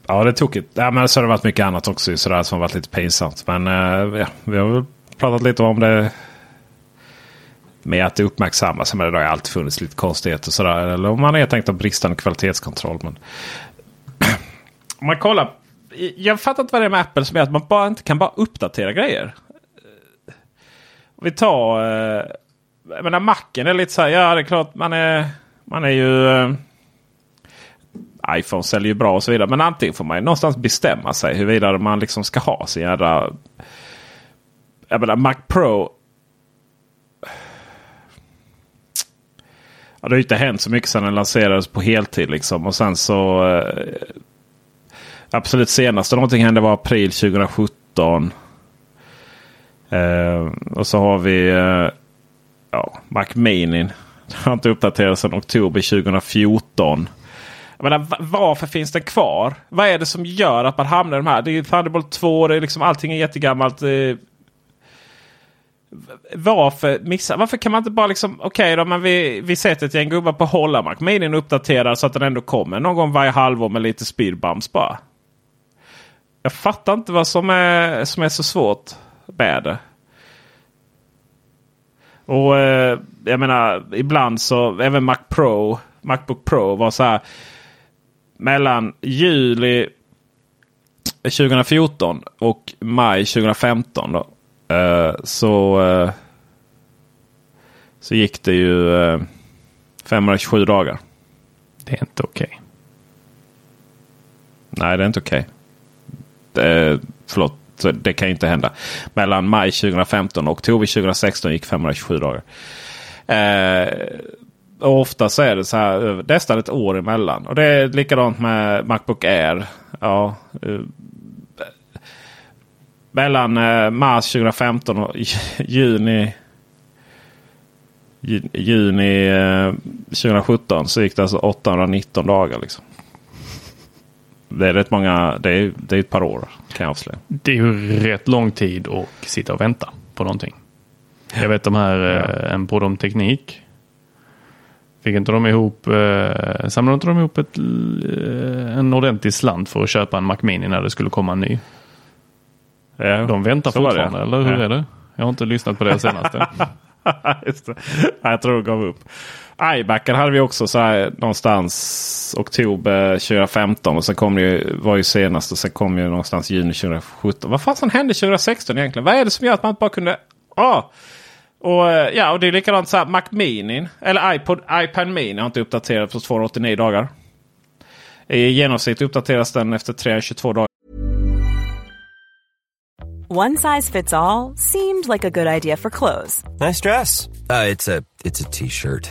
ja, det är tokigt. Ja, men så har det varit mycket annat också sådär, som har varit lite pinsamt. Men eh, ja, vi har väl pratat lite om det. Med att det uppmärksammas. Men det har alltid funnits lite konstigheter. Sådär. Eller om man helt enkelt har bristande kvalitetskontroll. Men om man kollar. Jag fattar inte vad det är med Apple som gör att man bara inte kan bara uppdatera grejer. Eh, vi tar... Eh, jag menar Macen är lite så här. Ja, det är klart man är, man är ju... Eh, iPhone säljer ju bra och så vidare. Men antingen får man ju någonstans bestämma sig huruvida man liksom ska ha sin jädra... Jag menar Mac Pro. Ja, det har ju inte hänt så mycket sedan den lanserades på heltid. Liksom. Och sen så... Eh, absolut senaste någonting hände var april 2017. Eh, och så har vi eh, ja, Mac Mini. Den [LAUGHS] har inte uppdaterats sedan oktober 2014. Jag menar, varför finns den kvar? Vad är det som gör att man hamnar i de här? Det är Thunderbolt 2, det är liksom, allting är jättegammalt. Eh, varför missa? Varför kan man inte bara liksom, okej då, men vi, vi sätter ett gäng gubbar på att hålla Mac Mini uppdaterar så att den ändå kommer någon gång varje halvår med lite speedbumps bara. Jag fattar inte vad som är, som är så svårt med det. Och eh, jag menar ibland så även Mac Pro, Macbook Pro var så här. Mellan juli 2014 och maj 2015 då. Eh, så, eh, så gick det ju eh, 527 dagar. Det är inte okej. Nej, det är inte okej. Eh, förlåt, så det kan ju inte hända. Mellan maj 2015 och oktober 2016 gick 527 dagar. Eh, och ofta så är det så här eh, nästan ett år emellan. Och det är likadant med Macbook Air. Ja, eh, mellan eh, mars 2015 och juni juni eh, 2017 så gick det alltså 819 dagar. Liksom. Det är rätt många. Det är, det är ett par år kan jag avslöja. Det är ju rätt lång tid att sitta och vänta på någonting. Jag vet de här, eh, en Prodom Teknik. Fick inte de ihop, eh, samlade inte de ihop ett, eh, en ordentlig slant för att köpa en Mac Mini när det skulle komma en ny? Ja, De väntar fortfarande, eller hur Ja. är det? Jag har inte lyssnat på det senaste. [LAUGHS] Just det. Jag tror de gav upp. iBacken hade vi också så här någonstans oktober 2015 och sen kom det ju, var ju senast och sen kom ju någonstans juni 2017. Vad fan hände 2016 egentligen? Vad är det som gör att man inte bara kunde... Ah. Och, eh, ja, och det är likadant så här Mac Mini eller iPod, iPad Mini har inte uppdaterats på 289 dagar. I genomsnitt uppdateras den efter 322 dagar. One size fits all seemed like a good idea for clothes Nice dress. Uh, it's a it's a t-shirt.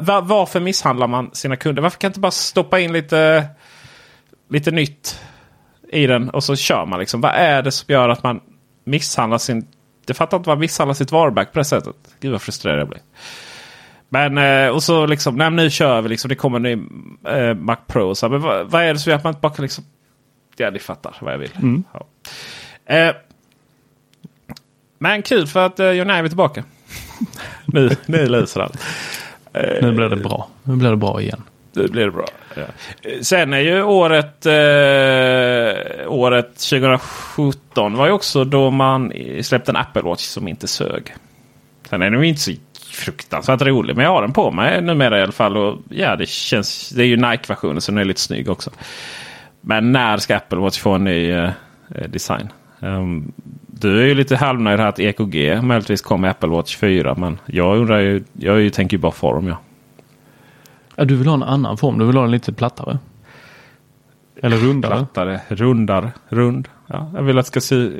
Va- varför misshandlar man sina kunder? Varför kan inte bara stoppa in lite, lite nytt i den och så kör man liksom? Vad är det som gör att man misshandlar sin... Jag fattar inte vad man misshandlar sitt varumärke på det sättet. Gud vad frustrerad jag blir. Men eh, och så liksom, nej, nu kör vi liksom. Det kommer en ny eh, Mac Pro. Så, men vad, vad, är det som gör att man inte bara kan liksom... Ja, ni fattar vad jag vill. Mm. Ja. Eh, men kul för att eh, John är tillbaka. [LAUGHS] nu, nu löser allt. Eh, nu blir det bra. Nu blir det bra igen. Nu blir det bra. Ja. Sen är ju året, eh, året 2017 var ju också då man släppte en Apple Watch som inte sög. Sen är den ju inte så fruktansvärt rolig. Men jag har den på mig numera i alla fall. Och ja, det, känns, det är ju Nike-versionen så den är lite snygg också. Men när ska Apple Watch få en ny eh, design? Um, du är ju lite halvnöjd här att EKG möjligtvis kommer Apple Watch 4. Men jag undrar ju, jag tänker ju bara form ja. ja. Du vill ha en annan form, du vill ha den lite plattare? Eller rundare? Plattare, rundare, rund. Ja, jag vill att det ska se...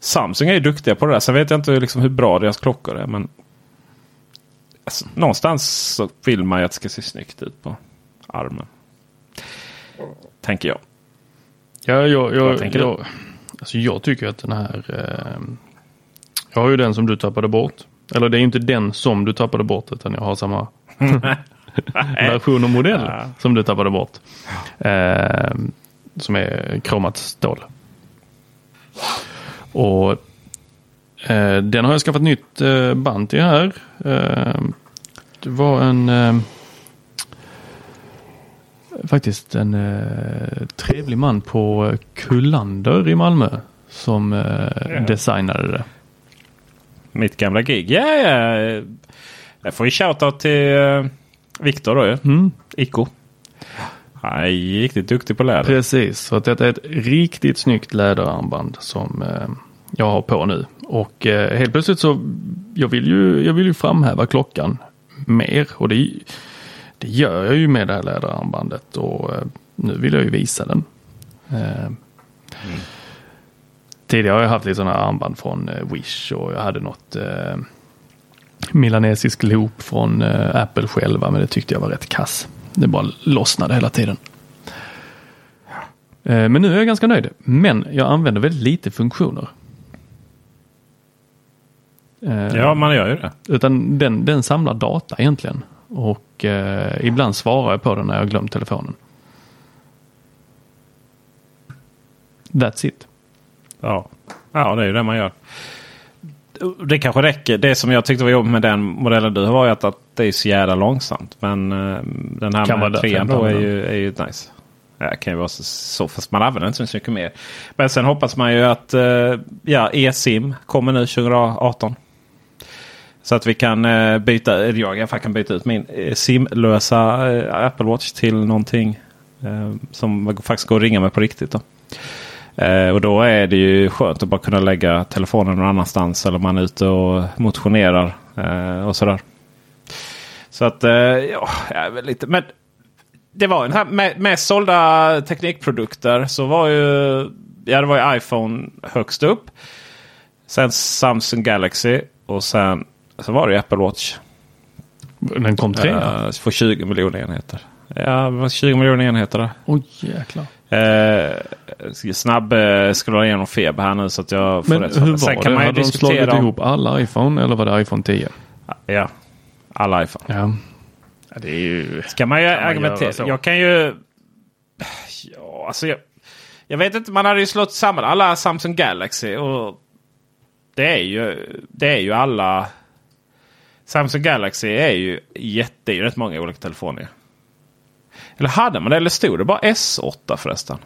Samsung är ju duktiga på det där. Sen vet jag inte liksom hur bra deras klockor är. Men alltså, någonstans så vill man ju att det ska se snyggt ut på armen. Tänker jag. Ja, jag, jag, Vad tänker jag? Alltså jag tycker att den här... Eh, jag har ju den som du tappade bort. Eller det är inte den som du tappade bort utan jag har samma [LAUGHS] version och modell Ja. som du tappade bort. Eh, som är kromat stål. Och eh, den har jag skaffat nytt eh, band till här. Eh, det var en eh, faktiskt en eh, trevlig man på Kullander i Malmö som eh, designade det. Mitt gamla gig. Ja, ja. Jag får ju shoutout till uh, Viktor då ju. Mm. Iko. Han är riktigt duktig på läder. Precis, så att detta är ett riktigt snyggt läderarmband som eh, jag har på nu. Och eh, helt plötsligt så, jag vill ju, jag vill ju framhäva klockan mer och det, det gör jag ju med det här läderarmbandet och eh, nu vill jag ju visa den. Eh, Tidigare har jag haft lite sådana armband från eh, Wish och jag hade något eh, milanesisk loop från eh, Apple själva men det tyckte jag var rätt kass. Det bara lossnade hela tiden. Eh, Men nu är jag ganska nöjd. Men jag använder väldigt lite funktioner. Ja, man gör ju det. Utan den, den samlar data egentligen. Och eh, ibland svarar jag på den när jag glömt telefonen. That's it. Ja. ja, det är ju det man gör. Det kanske räcker. Det som jag tyckte var jobbigt med den modellen du har var att, att det är så jävla långsamt. Men eh, den här Kan med trean då är ju, är ju nice. Ja, kan ju vara så, så fast man använder inte så mycket mer. Men sen hoppas man ju att eh, ja, eSIM kommer nu 2018. Så att vi kan eh, byta, jag i alla fall kan byta ut min eh, simlösa eh, Apple Watch till någonting eh, som faktiskt går att ringa med på riktigt. Då. Eh, och då är det ju skönt att bara kunna lägga telefonen någon annanstans eller man är ute och motionerar eh, och sådär. Så att eh, ja, jag är väl lite... Men det var den här med, med sålda teknikprodukter så var ju, ja, det var ju iPhone högst upp. Sen Samsung Galaxy och sen så var det Apple Watch. Den kom tre? Uh, för 20 miljoner enheter. Ja, det var 20 miljoner enheter där. Oj jäklar. Uh, snabb uh, scrolla igenom feber här nu så att jag får Men rätt. hur var Sen det? kan man ju Hade de slagit om... ihop alla iPhone eller var det iPhone 10? Ja, alla iPhone. Ja. ja det är ju... Ska man ju Kan man argumentera. så? Jag kan ju... Ja, alltså jag, jag vet inte. Man hade ju slått samman alla Samsung Galaxy. och Det är ju, det är ju alla... Samsung Galaxy är ju jätte, det är ju rätt många olika telefoner. Eller hade man det? Eller stod det bara S8 förresten?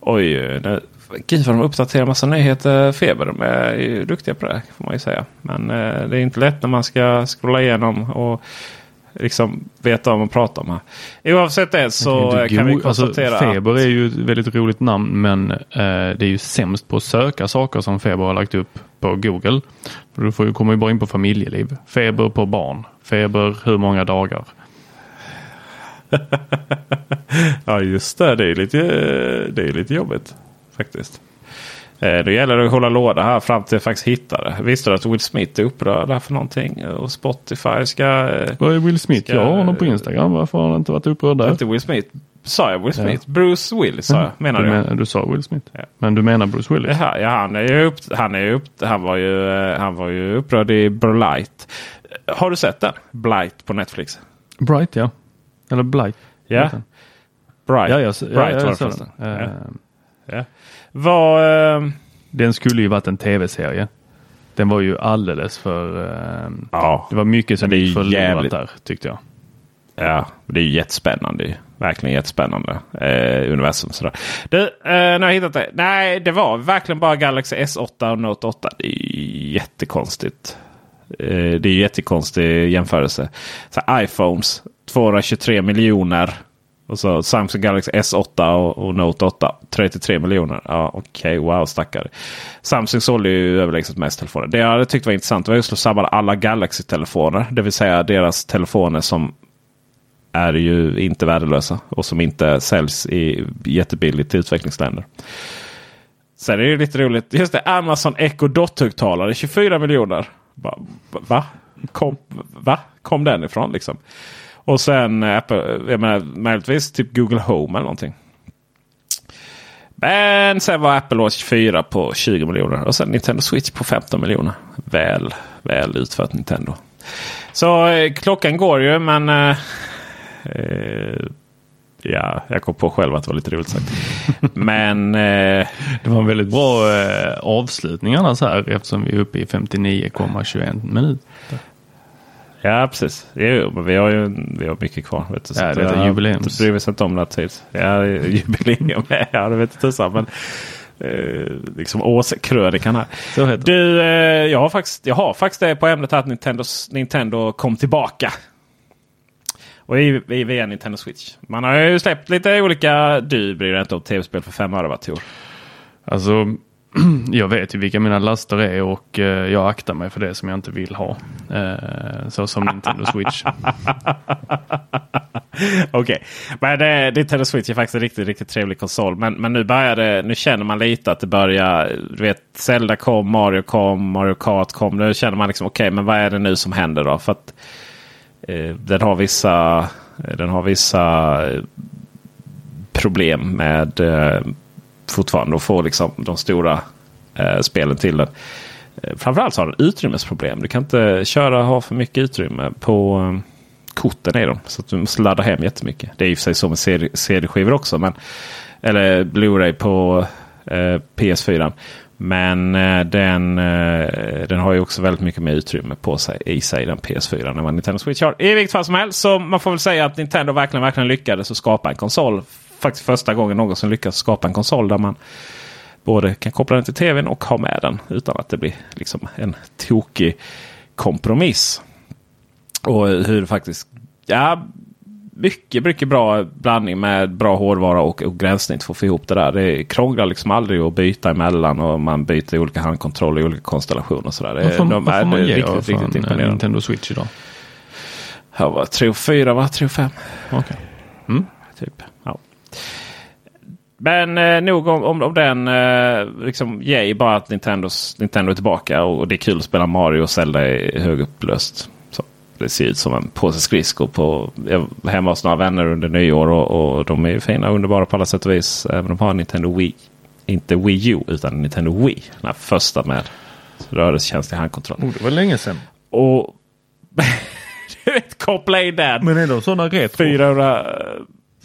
Oj, nu, gud vad de uppdaterar massa nyheter. Feber, de är ju duktiga på det får man ju säga. Men eh, det är inte lätt när man ska scrolla igenom och liksom veta vad man pratar om. Här. Oavsett det så Man kan, vi alltså, konstatera Feber att är ju ett väldigt roligt namn men eh, det är ju sämst på att söka saker som Feber har lagt upp på Google. För du får ju, kommer ju bara in på familjeliv. Feber på barn. Feber hur många dagar. [LAUGHS] ja just det, det är lite, det är lite jobbigt faktiskt. Eh, Då gäller det att hålla låda här fram till jag faktiskt hittar det. Visste du att Will Smith är upprörd här för någonting? Och Spotify ska... eh, Vad är Will Smith? Ska- Jag har honom på Instagram. Varför har han inte varit upprörd där? Inte Will Smith. Sa jag Will Smith? Bruce Willis sa jag. Menar du, du? men, du sa Will Smith. Men du menar Bruce Willis? Ja, ja, han är ju upp, han är upp, han var ju, eh, han var ju upprörd i Blight. Har du sett den? Blight på Netflix? Bright ja. Eller Blight. Ja. Bright. Ja, jag, ja, Bright jag, var det jag såg förresten. Vad... eh, Den skulle ju varit en tv-serie. Den var ju alldeles för... eh, Ja. Det var mycket som gick förlorat jävligt- där tyckte jag. Ja, det är ju jättespännande. Verkligen jättespännande. Eh, universum sådär. Du, eh, nu har jag hittat det. Nej, det var verkligen bara Galaxy S8 och Note 8. Det är ju jättekonstigt. Eh, det är ju jättekonstig jämförelse. Så iPhones 223 miljoner. Och så Samsung Galaxy S8 och, och Note 8 33 miljoner. Ja, okej, wow stackare. Samsung sålde ju överlägset mest telefoner. Det jag hade tyckt var intressant var just att samla alla Galaxy-telefoner. Det vill säga deras telefoner som är ju inte värdelösa och som inte säljs i jättebilligt till utvecklingsländer. Sen är det lite roligt. Just det, Amazon Echo Dot-högtalare 24 miljoner. Va? Va? Kom, va? Kom den ifrån liksom? Och sen eh, Apple, jag menar, möjligtvis typ Google Home eller någonting. Men sen var Apple Watch 4 på 20 miljoner och sen Nintendo Switch på 15 miljoner. Väl, väl utfört Nintendo. Så eh, klockan går ju men eh, eh, ja, jag kom på själv att det var lite roligt sagt. [LAUGHS] men eh, Det var en väldigt bra avslutning annars här eftersom vi är uppe i 59,21 minuter. Ja, precis. Jo, men vi har ju vi har mycket kvar. Vet du, så Ja, att det är jag jubileums. bryr mig inte om det tid. Ja, jubileum. [LAUGHS] ja, det vet tusan. Men eh, liksom årskrönikan här. Så heter. Du, eh, jag, har faktiskt, jag har faktiskt det på ämnet att Nintendo, Nintendo kom tillbaka. Och i, i, via Nintendo Switch. Man har ju släppt lite olika... Du bryr dig inte om tv-spel för fem öre va Tor? Alltså, [CLEARS THROAT] jag vet ju vilka mina laster är och eh, jag aktar mig för det som jag inte vill ha. Eh, så som Nintendo Switch. [LAUGHS] Okej, men det, Nintendo Switch är faktiskt en riktigt, riktigt trevlig konsol. Men, men nu börjar det, nu känner man lite att det börjar, du vet, Zelda kom, Mario kom, Mario Kart kom. Nu känner man liksom, okej, men vad är det nu som händer då? För att eh, den har vissa, den har vissa eh, problem med eh, fortfarande att få liksom de stora eh, spelen till den. Eh, framförallt så har den utrymmesproblem. Du kan inte köra och ha för mycket utrymme på eh, korten i dem. Så att du måste ladda hem jättemycket. Det är i och för sig så med CD CD-skivor också. Men, eller Blu-ray på eh, PS4. Men eh, den, eh, den har ju också väldigt mycket mer utrymme på sig i sig den PS4 än vad Nintendo Switch har. I vilket fall som helst så man får väl säga att Nintendo verkligen, verkligen lyckades att skapa en konsol. Faktiskt första gången någonsin lyckats skapa en konsol där man både kan koppla den till tvn och ha med den utan att det blir liksom en tokig kompromiss. Och hur det faktiskt... Ja, mycket, mycket bra blandning med bra hårdvara och, och gränssnitt för att få ihop det där. Det krånglar liksom aldrig att byta emellan och man byter olika handkontroller i olika konstellationer. Och sådär. Det, Vad får, de är man ge riktigt, riktigt eh, imponerande. Nintendo Switch idag? Ja, vad, 3 och 4 va? 3 och 5. Okej. Typ. Ja. Men eh, nog om, om, om den. Eh, liksom, yay bara att Nintendos, Nintendo är tillbaka och, och det är kul att spela Mario och Zelda i högupplöst. Så det ser ut som en påse skridskor på jag var hemma hos några vänner under nyår och, och de är ju fina och underbara på alla sätt och vis. Även om de har Nintendo Wii. Inte Wii U utan Nintendo Wii. Den här första med rörelsekänslig handkontroll. Oh, det var länge sedan. Och [LAUGHS] du vet, koppla in den. Men är de sådana retro? 400,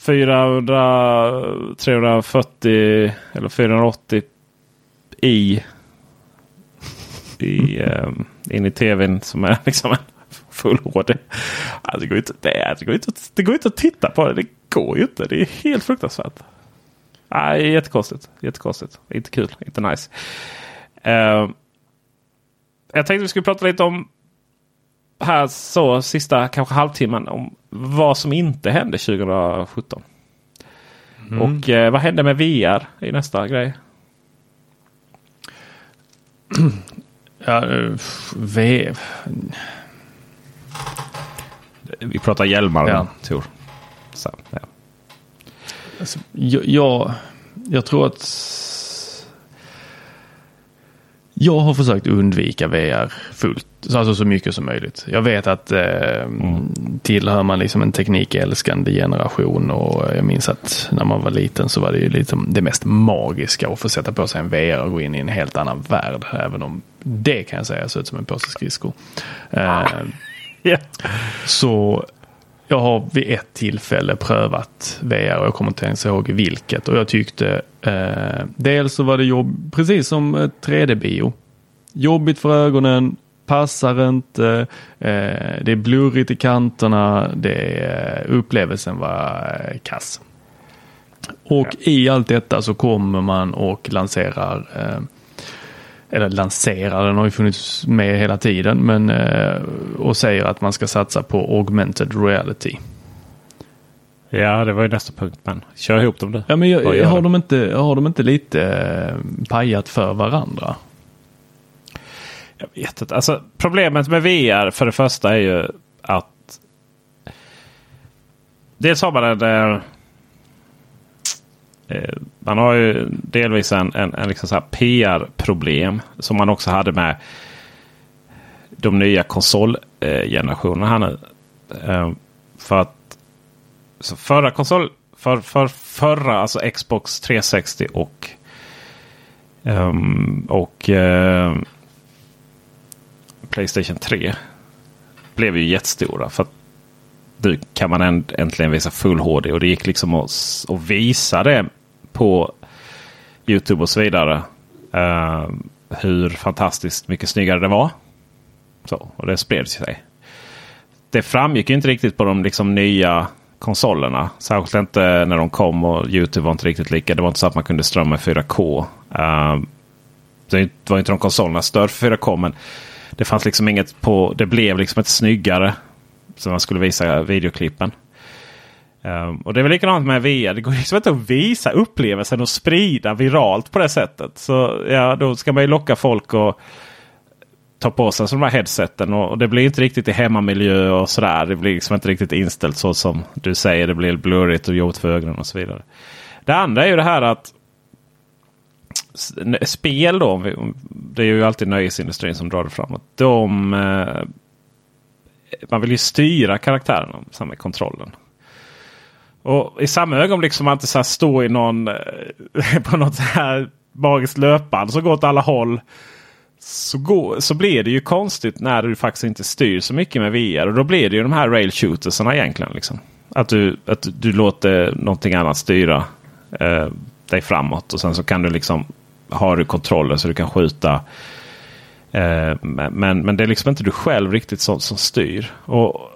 400, 340 eller 480 i, i um, in i tvn som är [LAUGHS] liksom en full HD. Alltså, det, går inte, det, det, går inte, att- det går inte att titta på det. Det går ju inte. Det är helt fruktansvärt. Nej, jättekonstigt. Jättekonstigt. Inte kul. Inte nice. Uh, jag tänkte vi skulle prata lite om här så sista kanske halvtimmen om vad som inte hände 2017. Och eh, vad hände med VR i nästa grej. [CLEARS THROAT] Ja, eh, v... Vi pratar hjälmar Ja. Tor. Så, ja. Alltså, jag, jag, jag tror att jag har försökt undvika VR fullt, alltså så mycket som möjligt. Jag vet att eh, tillhör man liksom en teknikälskande generation och jag minns att när man var liten så var det ju liksom det mest magiska att få sätta på sig en VR och gå in i en helt annan värld. Även om det kan jag säga ser ut som en påse skridskor. Eh, Så jag har vid ett tillfälle prövat VR och jag kommer inte ens ihåg vilket. Och jag tyckte eh, dels så var det jobb, precis som eh, 3D-bio. Jobbigt för ögonen, passar inte, eh, det är blurrigt i kanterna, det är, upplevelsen var eh, kass. Och i allt detta så kommer man och lanserar eh, eller lanserar, den har ju funnits med hela tiden, men och säger att man ska satsa på augmented reality. ja, det var ju nästa punkt. Men kör ihop dem du. Ja, men jag, har, de inte, har de inte lite pajat för varandra? Jag vet inte. Alltså, problemet med VR för det första är ju att dels har man en eh, eh man har ju delvis en, en, en liksom PR-problem som man också hade med de nya konsolgenerationerna här nu. Eh, för att så förra konsol, för, för förra alltså Xbox 360 och Um, och uh, Playstation 3 blev ju jättestora. För att nu kan man äntligen visa full HD. Och det gick liksom att, att visa det på Youtube och så vidare. Uh, hur fantastiskt mycket snyggare det var. Så, och det spreds sig. Det framgick ju inte riktigt på de liksom nya konsolerna. Särskilt inte när de kom och Youtube var inte riktigt lika. Det var inte så att man kunde strömma i 4K. Uh, det var inte de konsolerna störd för 4K. Men det fanns liksom inget på. Det blev liksom inte snyggare. Som man skulle visa videoklippen. Um, och det är väl likadant med VR. Det går liksom inte att visa upplevelsen och sprida viralt på det sättet. Så ja, då ska man ju locka folk och ta på sig de här headseten. Och, och det blir inte riktigt i hemmamiljö och sådär. Det blir liksom inte riktigt inställt så som du säger. Det blir blurrigt och jobbigt för ögonen och så vidare. Det andra är ju det här att spel då. om vi- Det är ju alltid nöjesindustrin som drar det framåt. De, eh, man vill ju styra karaktärerna med kontrollen. Och i samma ögonblick som man inte så här står i någon eh, [LAUGHS] på något så här magiskt löpband som går åt alla håll. Så, går, så blir det ju konstigt när du faktiskt inte styr så mycket med VR. Och då blir det ju de här rail shootersarna egentligen. Liksom. Att, du, att du låter någonting annat styra eh, dig framåt. Och sen så kan du liksom har du kontroller så du kan skjuta. Eh, men, men men det är liksom inte du själv riktigt som, som styr. Och,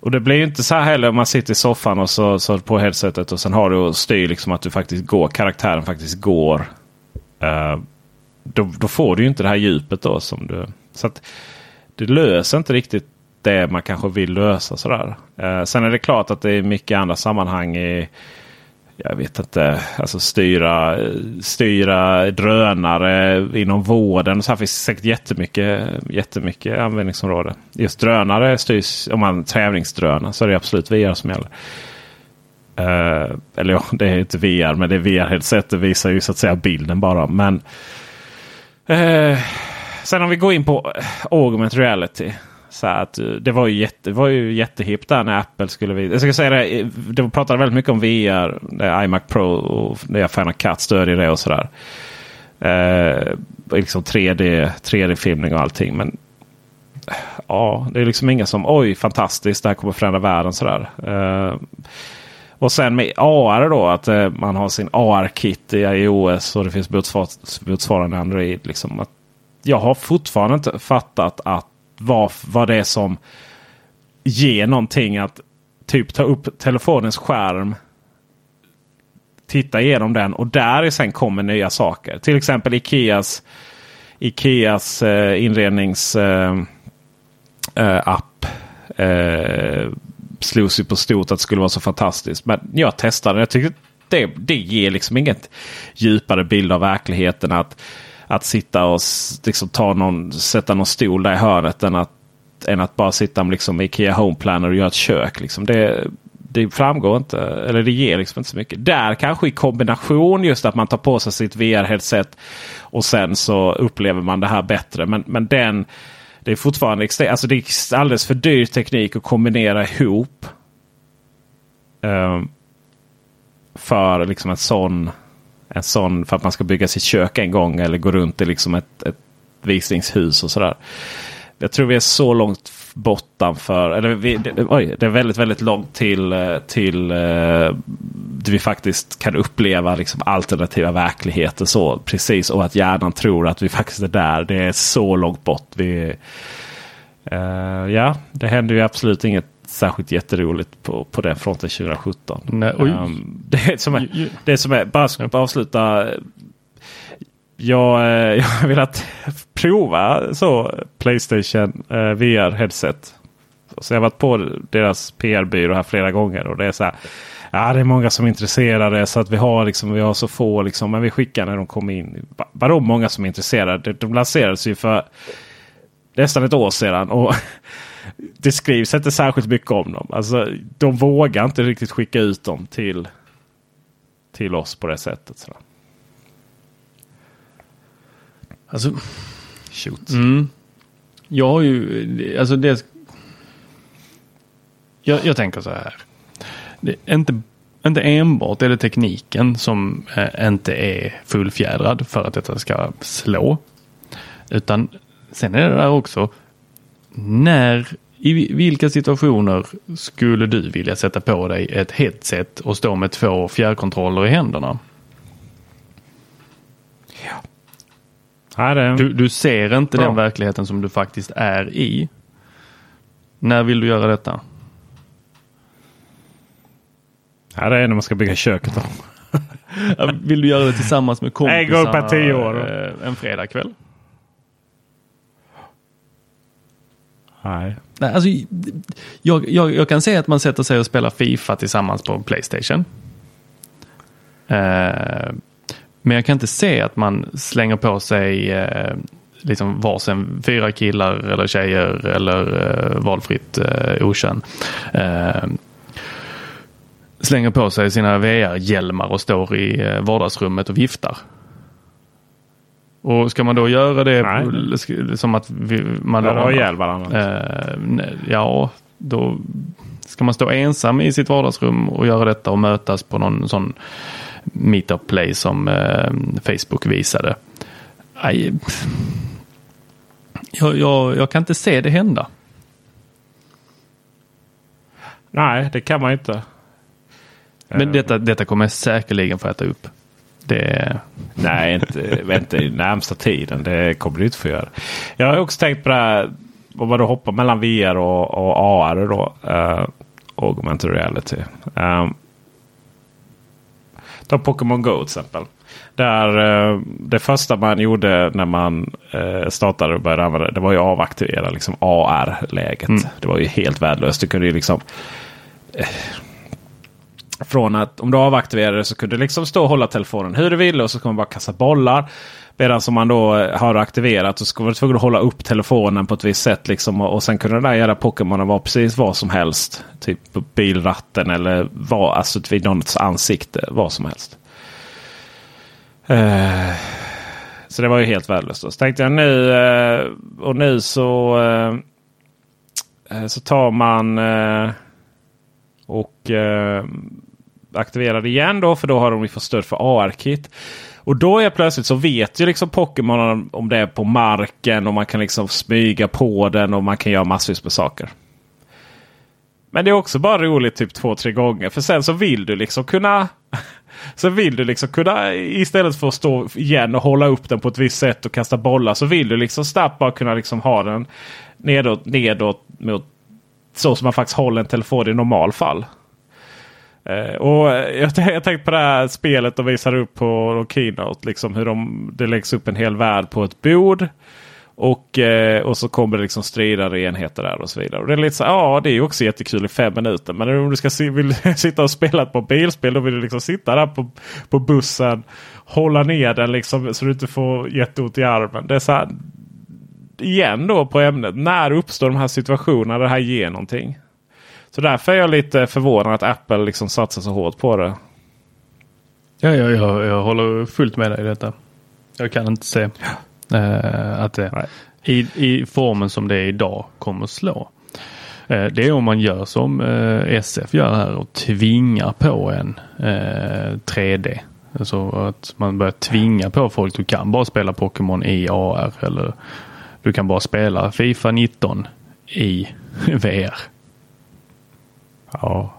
och det blir ju inte så här heller om man sitter i soffan och så, så på headsetet och sen har du och styr liksom att du faktiskt går. Karaktären faktiskt går. Eh, då, då får du ju inte det här djupet då. som du... Så att det löser inte riktigt det man kanske vill lösa. Sådär. Eh, sen är det klart att det är mycket andra sammanhang. i jag vet inte, alltså styra, styra drönare inom vården. Så här finns säkert jättemycket, jättemycket användningsområde. Just drönare styrs, om man tävlingsdrönare så är det absolut VR som gäller. Uh, eller ja, det är inte VR, men det är VR-headset. Det visar ju så att säga bilden bara. Men uh, Sen om vi går in på augmented reality. Så att, eh, det, var ju jätte, det var ju jättehippt där när Apple skulle visa. Jag ska säga det, eh, de pratade väldigt mycket om VR. iMac Pro och nya Final Cut stödjer det och sådär. Eh, liksom 3D, 3D-filmning och allting. Men ja, det är liksom inga som oj fantastiskt, det här kommer förändra världen sådär. Eh, och sen med AR då, att eh, man har sin AR-kit i iOS och det finns motsvarande Android. Liksom, att jag har fortfarande inte fattat att vad, vad det är som ger någonting att typ ta upp telefonens skärm. Titta igenom den och där sen kommer nya saker. Till exempel Ikeas, Ikeas eh, inredningsapp. Eh, eh, eh, slogs ju på stort att det skulle vara så fantastiskt. Men jag testade Jag tyckte det, det ger liksom inget djupare bild av verkligheten. att att sitta och liksom ta någon, sätta någon stol där i hörnet än att, än att bara sitta med liksom Ikea Home Planner och göra ett kök. Liksom. Det, det framgår inte, eller det ger liksom inte så mycket. Där kanske i kombination just att man tar på sig sitt VR-headset och sen så upplever man det här bättre. Men, men den, det är fortfarande alltså det är alldeles för dyr teknik att kombinera ihop. Um, för liksom en sån en sån för att man ska bygga sitt kök en gång eller gå runt i liksom ett, ett visningshus och sådär. Jag tror vi är så långt bortanför, eller vi, det, oj, det är väldigt, väldigt långt till, eh, till det vi faktiskt kan uppleva liksom alternativa verkligheter så precis och att hjärnan tror att vi faktiskt är där. Det är så långt bort. Vi, uh, ja, det händer ju absolut inget särskilt jätteroligt på, på den fronten 2017. Nej, um, det, som är, det som är, bara ska avsluta. Jag, eh, [LAUGHS] jag har velat prova så Playstation eh, VR headset. Så jag har varit på deras PR-byrå här flera gånger och det är så här. Ja, det är många som är intresserade så att vi har, liksom, vi har så få. Liksom, men vi skickar när de kommer in. Vadå många som är intresserade? De lanserades ju för nästan ett år sedan. Och [LAUGHS] det skrivs inte särskilt mycket om dem. Alltså, de vågar inte riktigt skicka ut dem till, till oss på det sättet. Så. Alltså, Shoot. Mm, jag har ju, alltså det. Jag, jag tänker så här. Det är inte, inte enbart är det tekniken som eh, inte är fullfjädrad för att detta ska slå. Utan sen är det där också när, i vilka situationer skulle du vilja sätta på dig ett headset och stå med två fjärrkontroller i händerna? Ja. Det... Du, du, ser inte Bra. den verkligheten som du faktiskt är i. När vill du göra detta? Ja, det är när man ska bygga köket. [LAUGHS] vill du göra det tillsammans med kompisar? En gång per tio år. Eh, en fredagkväll? Nej. Alltså, jag, jag, jag, kan säga att man sätter sig och spelar Fifa tillsammans på Playstation. Eh, men jag kan inte se att man slänger på sig eh, liksom varsin fyra killar eller tjejer eller eh, valfritt eh, okön. Eh, slänger på sig sina VR-hjälmar och står i eh, vardagsrummet och viftar. Och ska man då göra det Nej. som att vi, man har ihjäl varandra? Eh, ja, då ska man stå ensam i sitt vardagsrum och göra detta och mötas på någon sån meetup play som eh, Facebook visade. Aj, jag, jag, jag, kan inte se det hända. Nej, det kan man inte. Men detta, detta kommer jag säkerligen få äta upp. Det... Nej, inte, inte i närmsta tiden. Det kommer du inte få göra. Jag har också tänkt på det här. Om man då hoppar mellan VR och, och AR. Då, uh, augmented reality. Um, ta Pokémon Go till exempel. Där eh, Det första man gjorde när man eh, startade och började använda det, det var ju att avaktivera liksom AR-läget. Mm. Det var ju helt värdelöst. Du kunde ju liksom eh, från att om du avaktiverade det så kunde du liksom stå och hålla telefonen hur du ville och så kommer man bara kasta bollar. Medan som man då eh, har aktiverat så ska man tvungen att hålla upp telefonen på ett visst sätt. Liksom, och, och sen kunde den där jävla Pokémonen vara precis vad som helst. Typ på bilratten eller vad, alltså vid någons ansikte. Vad som helst. Eh, så det var ju helt värdelöst. då. Så tänkte jag nu eh, och nu så, eh, så tar man och Aktiverad igen då. För då har de ju fått stöd för AR-kit. Och då är plötsligt så vet ju liksom Pokémon om det är på marken och man kan liksom smyga på den och man kan göra massvis med saker. Men det är också bara roligt typ två, tre gånger. För sen så vill du liksom kunna [LAUGHS] så vill du liksom kunna istället för att stå igen och hålla upp den på ett visst sätt och kasta bollar. Så vill du liksom snabbt bara kunna liksom ha den nedåt, nedåt mot så som man faktiskt håller en telefon i normal fall. Eh, och eh, jag, jag tänkte på det här spelet de visar upp på Keynote. Liksom hur de, det läggs upp en hel värld på ett bord. Och, eh, och så kommer det liksom stridare enheter där och så vidare. Och det är lite så ja det är ju också jättekul i fem minuter. Men om du ska si- vill [LAUGHS] sitta och spela ett mobilspel då vill du liksom sitta där på, på bussen. Hålla ner den liksom så du inte får jätteont i armen. Det är så här, igen då på ämnet. När uppstår de här situationerna där det här ger någonting? Så därför är jag lite förvånad att Apple liksom satsar så hårt på det. Ja, ja, ja, jag håller fullt med dig i detta. Jag kan inte se eh, att det i, i formen som det är idag kommer slå. Eh, det är om man gör som eh, SF gör här och tvingar på en eh, 3D. Alltså att man börjar tvinga på folk. Du kan bara spela Pokémon i AR eller du kan bara spela Fifa 19 i [LAUGHS] VR. Ja.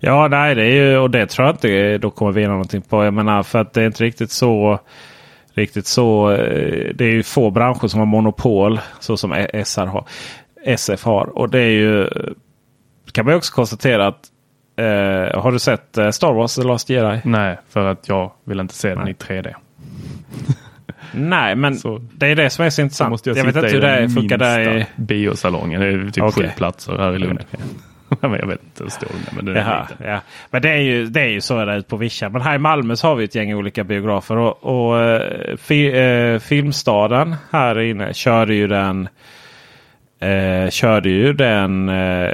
Ja, nej, det är ju, och det tror jag inte de kommer vinna någonting på. Jag menar, för att det är inte riktigt så. Riktigt så. eh, Det är ju få branscher som har monopol så som SR har, SF har. Och det är ju. Kan man ju också konstatera att. Eh, har du sett eh, Star Wars The Last Jedi? Nej, för att jag vill inte se den i 3D. [LAUGHS] Nej, men det är det som är så Så intressant. måste jag, jag vet inte hur det funkar där i... biosalongen. Det är typ Okej. sju platser här i Lund. men [LAUGHS] jag vet inte hur stor den är. Men den är Jaha, liten. ja. Men det är, ju, det är ju så där ute på vischan. Men här i Malmö så har vi ett gäng olika biografer. Och, och eh, fi, eh, Filmstaden här inne körde ju den. Eh, körde ju den eh,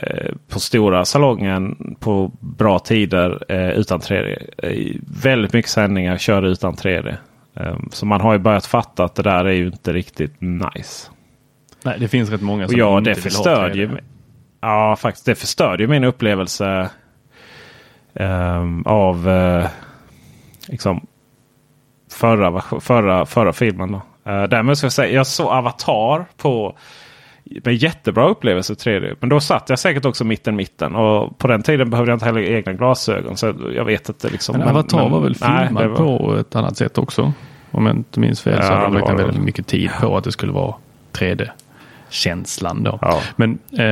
på stora salongen på bra tider eh, utan 3D. Eh, väldigt mycket sändningar körde utan 3D. Eh, så man har ju börjat fatta att det där är ju inte riktigt nice. Nej, det finns rätt många Och som ja, inte det vill ha förstörde 3D. ju. Ja, faktiskt. Det förstörde ju min upplevelse ehm, av eh, liksom förra, förra, förra filmen. Då. Uh, därmed ska jag säga, jag såg Avatar på med jättebra upplevelse i 3D. Men då satt jag säkert också mitten mitten. Och på den tiden behövde jag inte heller egna glasögon. Så jag vet inte. Liksom. Men Avatar var väl filmad var- på ett annat sätt också? Om jag inte minns fel så Ja, hade de lagt väldigt väl. mycket tid på att det skulle vara 3D-känslan. Då. Ja. Men eh,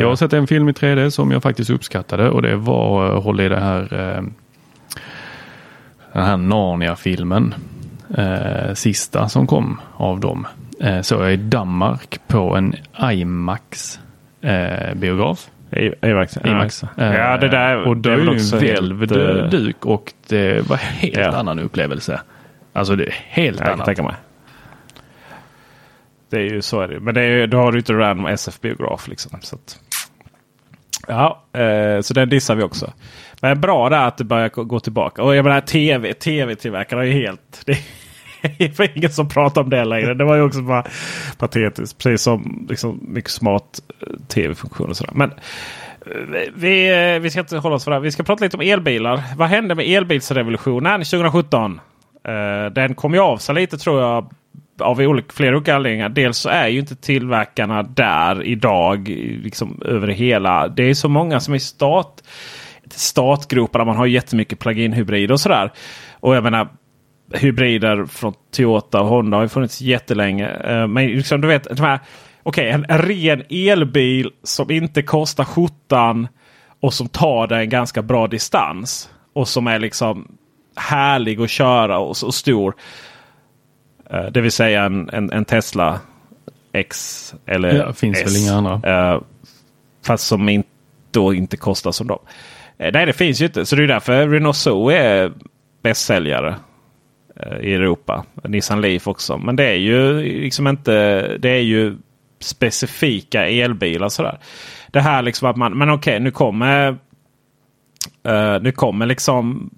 jag har sett en film i 3D som jag faktiskt uppskattade och det var, eh, håll i det här, eh, den här Narnia-filmen. Eh, sista som kom av dem. Eh, såg jag i Danmark på en IMAX eh, biograf. I- IMAX, ja. IMAX. Ja, Eh, det där- och det det är också en helt, välvd eh, duk och det var helt Ja. annan upplevelse. Alltså det är helt kan annat. Det är ju så är det. Men det är, då har du inte random SF-biograf. Liksom, så att, ja, eh, så den dissar vi också. Men bra där att det börjar gå- tillbaka. Och jag menar tv, tv-tillverkarna är ju helt... [LAUGHS] Det är ingen som pratar om det längre. Det var ju också bara patetiskt. Precis som liksom, mycket smart eh, tv-funktioner och sådär. Men eh, vi, eh, vi ska inte hålla oss för det här. Vi ska prata lite om elbilar. Vad hände med elbilsrevolutionen 2017? Den kom ju av sig lite tror jag. Av olika, flera olika anledningar. Dels så är ju inte tillverkarna där idag. Liksom över hela. Det är så många som är i start, startgroparna. Man har jättemycket plug-in hybrider och sådär. Och jag menar hybrider från Toyota och Honda har ju funnits jättelänge. Eh, men liksom, du vet, de här, okej, en, en ren elbil som inte kostar skjortan och som tar dig en ganska bra distans. Och som är liksom härlig att köra och så stor. Eh, det vill säga en, en, en Tesla X eller Ja, finns S. väl inga andra. Eh, fast som in, då inte kostar som dem. Eh, nej, det finns ju inte. Så det är därför Renault Zoe är bästsäljare i Europa. Nissan Leaf också. Men det är ju liksom inte. Det är ju specifika elbilar sådär. Det här liksom att man. Men okej, nu kommer. nu kommer liksom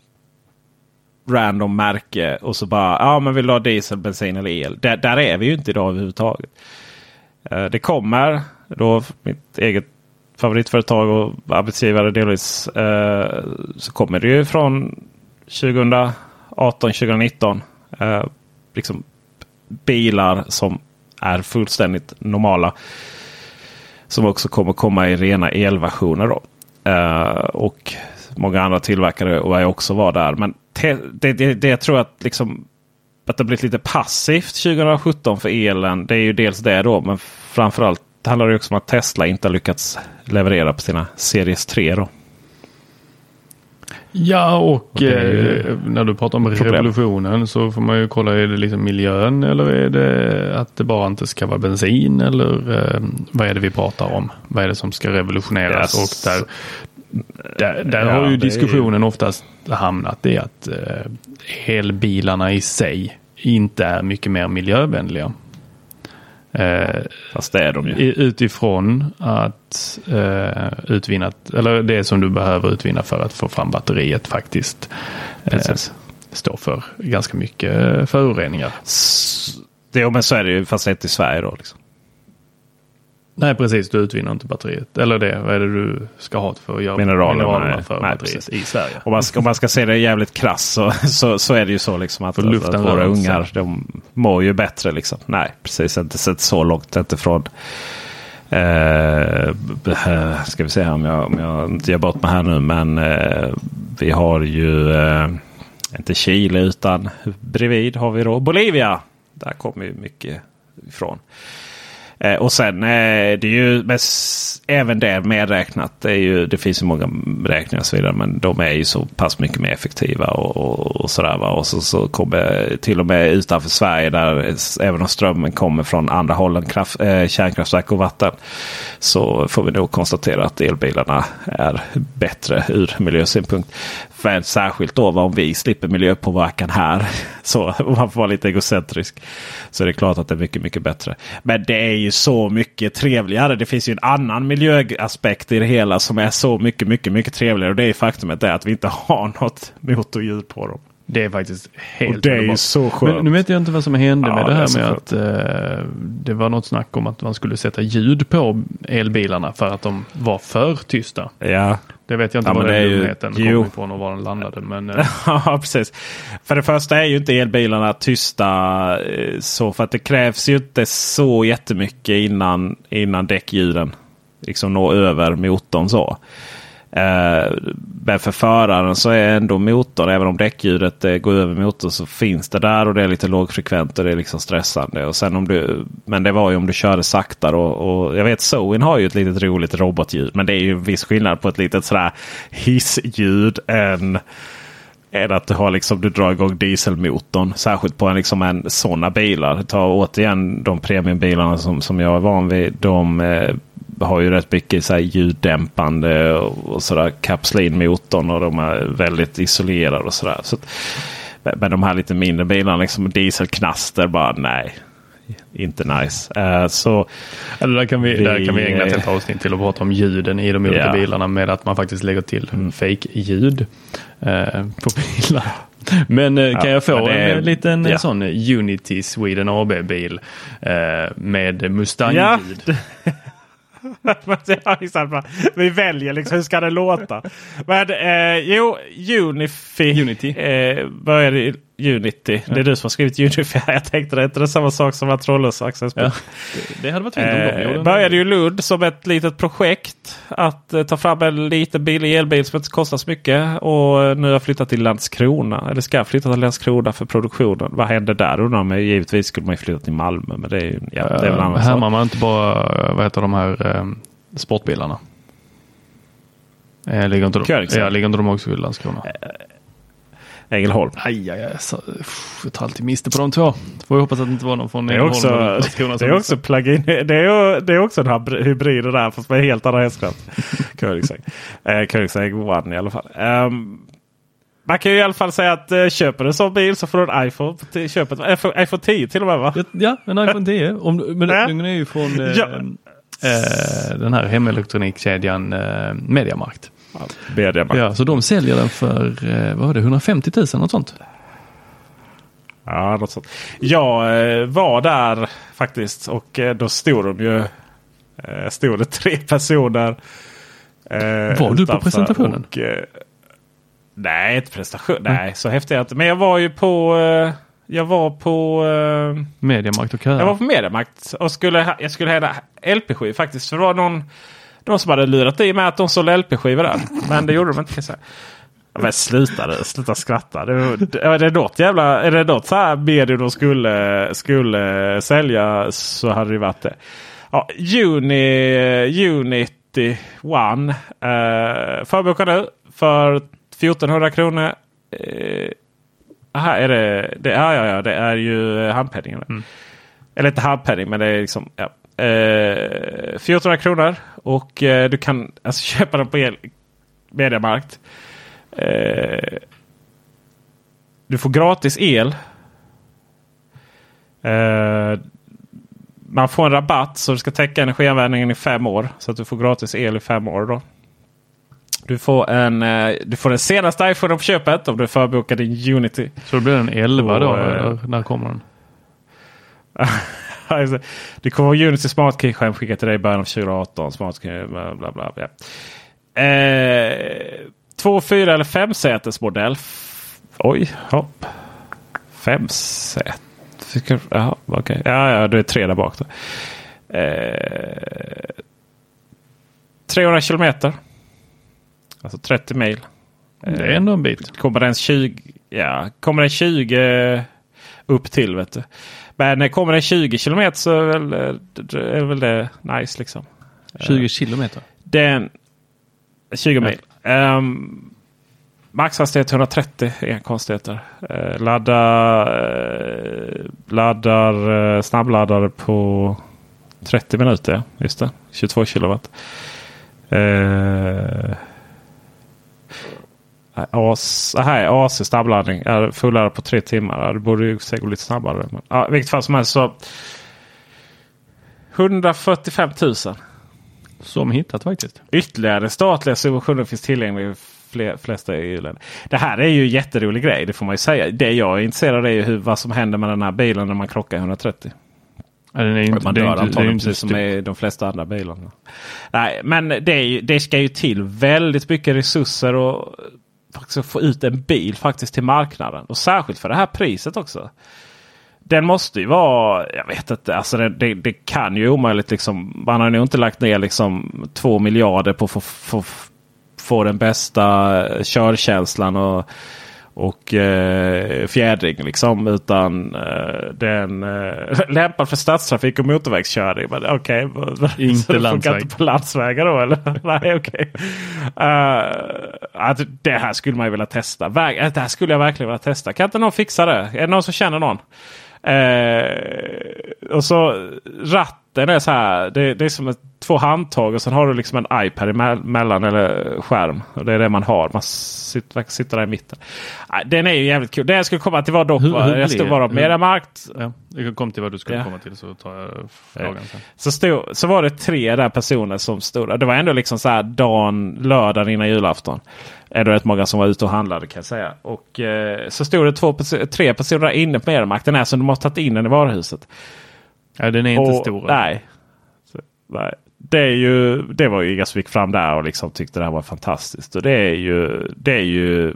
random märke och så bara. Ja, men vill du ha diesel, bensin eller el? Där, där är vi ju inte idag överhuvudtaget. Eh, Det kommer då mitt eget favoritföretag och arbetsgivare delvis. eh, Så kommer det ju från 2018, 2019. eh, Liksom bilar som är fullständigt normala. Som också kommer komma i rena elversioner. Då. Eh, och många andra tillverkare och jag också var där. Men det, det, det jag tror att liksom att det blivit lite passivt 2017 för elen. Det är ju dels det då. Men framförallt handlar det också om att Tesla inte har lyckats leverera på sina Series 3. Då. Ja, och, Och eh, när du pratar om problem. revolutionen så får man ju kolla, är det liksom miljön eller är det att det bara inte ska vara bensin eller eh, vad är det vi pratar om? Vad är det som ska revolutioneras? Yes. Och där, där, där Ja, har ju det är diskussionen oftast hamnat i att eh, elbilarna i sig inte är mycket mer miljövänliga. Eh, Fast det är de ju. Utifrån att eh, utvinna, eller det som du behöver utvinna för att få fram batteriet faktiskt eh, står för ganska mycket eh, föroreningar. S- Det, men så är det ju fast inte i Sverige då. Liksom. Nej precis, du utvinner inte batteriet. Eller det, vad är det du ska ha för att göra Mineralerna, nej. för Nej, batteriet precis. i Sverige? Om man, ska, om man ska se det jävligt krass så, så, så är det ju så liksom att, att, att våra ungar de mår ju bättre. Liksom. Nej, precis. Inte sett så långt inte från. Eh, eh, ska vi se här om jag, om jag inte gör bort mig här nu. Men eh, vi har ju eh, inte Chile utan bredvid har vi då Bolivia. Där kommer ju mycket ifrån. Eh, och sen eh, det är ju med, även det medräknat. Det, är ju, det finns ju många beräkningar och så vidare. Men de är ju så pass mycket mer effektiva. Och, och, och sådär, va? och så, så kommer till och med utanför Sverige där även om strömmen kommer från andra håll än kraft, eh, kärnkraftverk och vatten. Så får vi nog konstatera att elbilarna är bättre ur miljösynpunkt. För särskilt då om vi slipper miljöpåverkan här. [LAUGHS] Så om man får vara lite egocentrisk. Så är det klart att det är mycket, mycket bättre. Men det är ju så mycket trevligare. Det finns ju en annan miljöaspekt i det hela som är så mycket, mycket, mycket trevligare. Och det är faktumet är att vi inte har [LAUGHS] något motorljud på dem. Det är faktiskt helt Och det är ju underbart. så skönt. Men nu vet jag inte vad som hände Ja, med det det är här så med skönt. att eh, det var något snack om att man skulle sätta ljud på elbilarna för att de var för tysta. Ja, Det vet jag inte Ja, var det den är ju- dumheten jo. kom ifrån och var den landade. Men eh, [LAUGHS] Ja, precis. För det första är ju inte elbilarna tysta. eh, Så för att det krävs ju inte så jättemycket innan, innan däckljuden liksom når över motorn. så. Eh, men för föraren så är ändå motorn, även om däckljudet eh, går över motorn, så finns det där och det är lite lågfrekvent och det är liksom stressande. Och sen om du, men det var ju om du körde saktare. Och, och jag vet Zoen har ju ett litet roligt robotljud. Men det är ju en viss skillnad på ett litet sådär hissljud än än att du, har liksom, du drar igång dieselmotorn. Särskilt på en, liksom en sådana bilar. Ta återigen de premiumbilarna som, som jag är van vid. De eh, har ju rätt mycket så här, ljuddämpande och, sådär. Kapslinmotorn och de är väldigt isolerade och sådär. Så att, men- de här lite mindre bilarna, liksom dieselknaster, bara nej. Inte nice. Eh, så eller där, kan vi, Vi, där kan vi ägna ett avsnitt till att prata om ljuden i de olika Ja. bilarna med att man faktiskt lägger till fake-ljud eh, på bilar. [LAUGHS] Men eh, kan Ja, jag få det en liten ja. sån Unity Sweden AB-bil eh, med. Mustang-ljud? Ja. [LAUGHS] [LAUGHS] Vi väljer liksom hur ska det låta. Men eh, jo, Unify. Unity. Eh, började Unity. Det är du som har skrivit Unify. [LAUGHS] Jag tänkte det är inte det samma sak som att Trollhättas Access. Ja, det, det hade varit fint om de Eh, en- började ju Lund som ett litet projekt. Att eh, ta fram en liten billig elbil som inte kostar så mycket. Och eh, nu har jag flyttat till Landskrona. Eller ska flytta till Landskrona för produktionen. Vad händer där undrar man. Givetvis skulle man ju flytta till Malmö. Men det är, ju- ja, det är väl annan sak. Härmar man inte bara, vad heter de här eh, sportbilarna? Eh, ligger inte de, Koenigsegg. ja, ligger inte de också i Landskrona? Ängelholm. Aj, aj, aj. Så, uff, jag tar alltid miste på de två. Får jag hoppas att det inte var någon från Det är Ängelholm också, det är också plug-in. Det är, ju- det är också en hybr- hybrid det där fast med helt andra hästkrafter. [LAUGHS] Koenigsegg. Eh, Koenigsegg One i alla fall. Ehm, man kan ju i alla fall säga att eh, köper du en sån bil så får du en iPhone till köpet. iPhone, iPhone 10 till och med va? Ja, en iPhone 10. Om, men Ja. den är ju från eh, Ja. eh, den här hemelektronikkedjan eh, Mediamarkt. Mediamarkt. Ja, så de säljer den för eh, vad var det, 150 000 något sånt. Ja, något sånt. Jag eh, var där faktiskt och eh, då stod de ju stod det tre personer. Var du på presentationen? Och, nej, inte prestation. Nej, så häftigt inte. Men jag var ju på jag var på eh, Mediamarkt och köer. jag var på Mediamarkt och skulle, jag skulle hälla LP-skivor faktiskt. För det var någon, någon som hade lurat i mig att de sålde LP-skivor där. Men det gjorde de inte. kan. Ja, Men sluta, nu, sluta skratta. Det, är det något jävla, är det något så här medium de skulle, skulle sälja så hade det varit det. Ja, Uni, Unity One. Eh, förboka nu för 1400 kronor. Eh, aha, är det, det, ja, ja, ja, det är ju handpenningen. Eller inte handpenning men det är liksom ja. Eh, 1400 kronor. Och eh, du kan alltså [LAUGHS] köpa den på el, Mediamarkt. Eh, du får gratis el. Eh, man får en rabatt så du ska täcka energianvändningen i fem år. Så att du får gratis el i fem år. då. Du får, en, eh, du får den senaste iPhone på köpet om du förbokar din Unity. Så då blir den 11 då? Och, eh, eller när kommer den? [LAUGHS] [LAUGHS] Alltså, det kommer Unity Smart Key-skärm skickat till dig i början av 2018. Smart Key, bla bla bla. Ja. Eh, två, fyra eller fem sätesmodell. F- Oj, hopp. Fem. Tycker- Jaha, okej. Ja, ja, det är tre där bak. Då. Eh, 300 kilometer. Alltså 30 mil. Det är ändå en bit. Kommer den 20, ja, kommer den 20 upp till vet du. Men eh, kommer den 20 kilometer så är väl, eh, det- är väl det nice liksom. 20 kilometer? Den 20 mil. Um, maxhastighet 130, inga konstigheter. Uh, ladda, uh, laddar uh, snabbladdare på 30 minuter. ja. Just det, 22 kilowatt. Uh, AC, här, AC snabbladdning. är Fulladdare på tre timmar. Det borde ju gå lite snabbare. Men, ja, vilket fall som helst så 145 000. Som hittat faktiskt. Ytterligare statliga subventioner finns tillgängliga i fler, flesta EU-länder. Det här är ju en jätterolig grej, det får man ju säga. Det jag är intresserad av är ju hur, vad som händer med den här bilen när man krockar i 130. Ja, den är inte, man dör inte, antagligen precis som i de flesta andra bilarna. Nej, men det, är ju, det ska ju till väldigt mycket resurser och faktiskt få ut en bil faktiskt till marknaden. Och särskilt för det här priset också. Den måste ju vara, jag vet inte, alltså det, det, det kan ju omöjligt liksom. Man har nog inte lagt ner liksom två miljarder på att få, få, få den bästa körkänslan och, och eh, fjädring liksom. Utan eh, den eh, [LAUGHS] lämpad för stadstrafik och motorvägskörning. Men Okej, okay, [LAUGHS] Inte landsväg. inte på landsvägar då eller? [LAUGHS] Nej, okej. Eh, att det här skulle man ju vilja testa. Eh, det här skulle jag verkligen vilja testa. Kan inte någon fixa det? Är det någon som känner någon? Eh, och så ratten är så här. Det, det är som ett, två handtag och sen har du liksom en iPad emellan eller skärm. Och det är det man har. Man sitter, sitta där i mitten. Den är ju jävligt kul. Det jag skulle komma till var dock. Hur- hur jag stod bara hur- Mediamarkt. Ja, jag kom till vad du skulle Ja. komma till så tar jag frågan sen. Så, stod, så var det tre där personer som stod där. Det var ändå liksom så här dagen, lördagen innan julafton. Är det rätt många som var ute och handlade kan jag säga. Och eh, så stod det två, tre personer inne på Mediamarkt. Den är som de har tagit in den i varuhuset. Ja, den är inte Och- stor. Nej. Så, nej. Det, är ju, det var ju inga som gick fram där och liksom tyckte det här var fantastiskt. Och det är ju, det är ju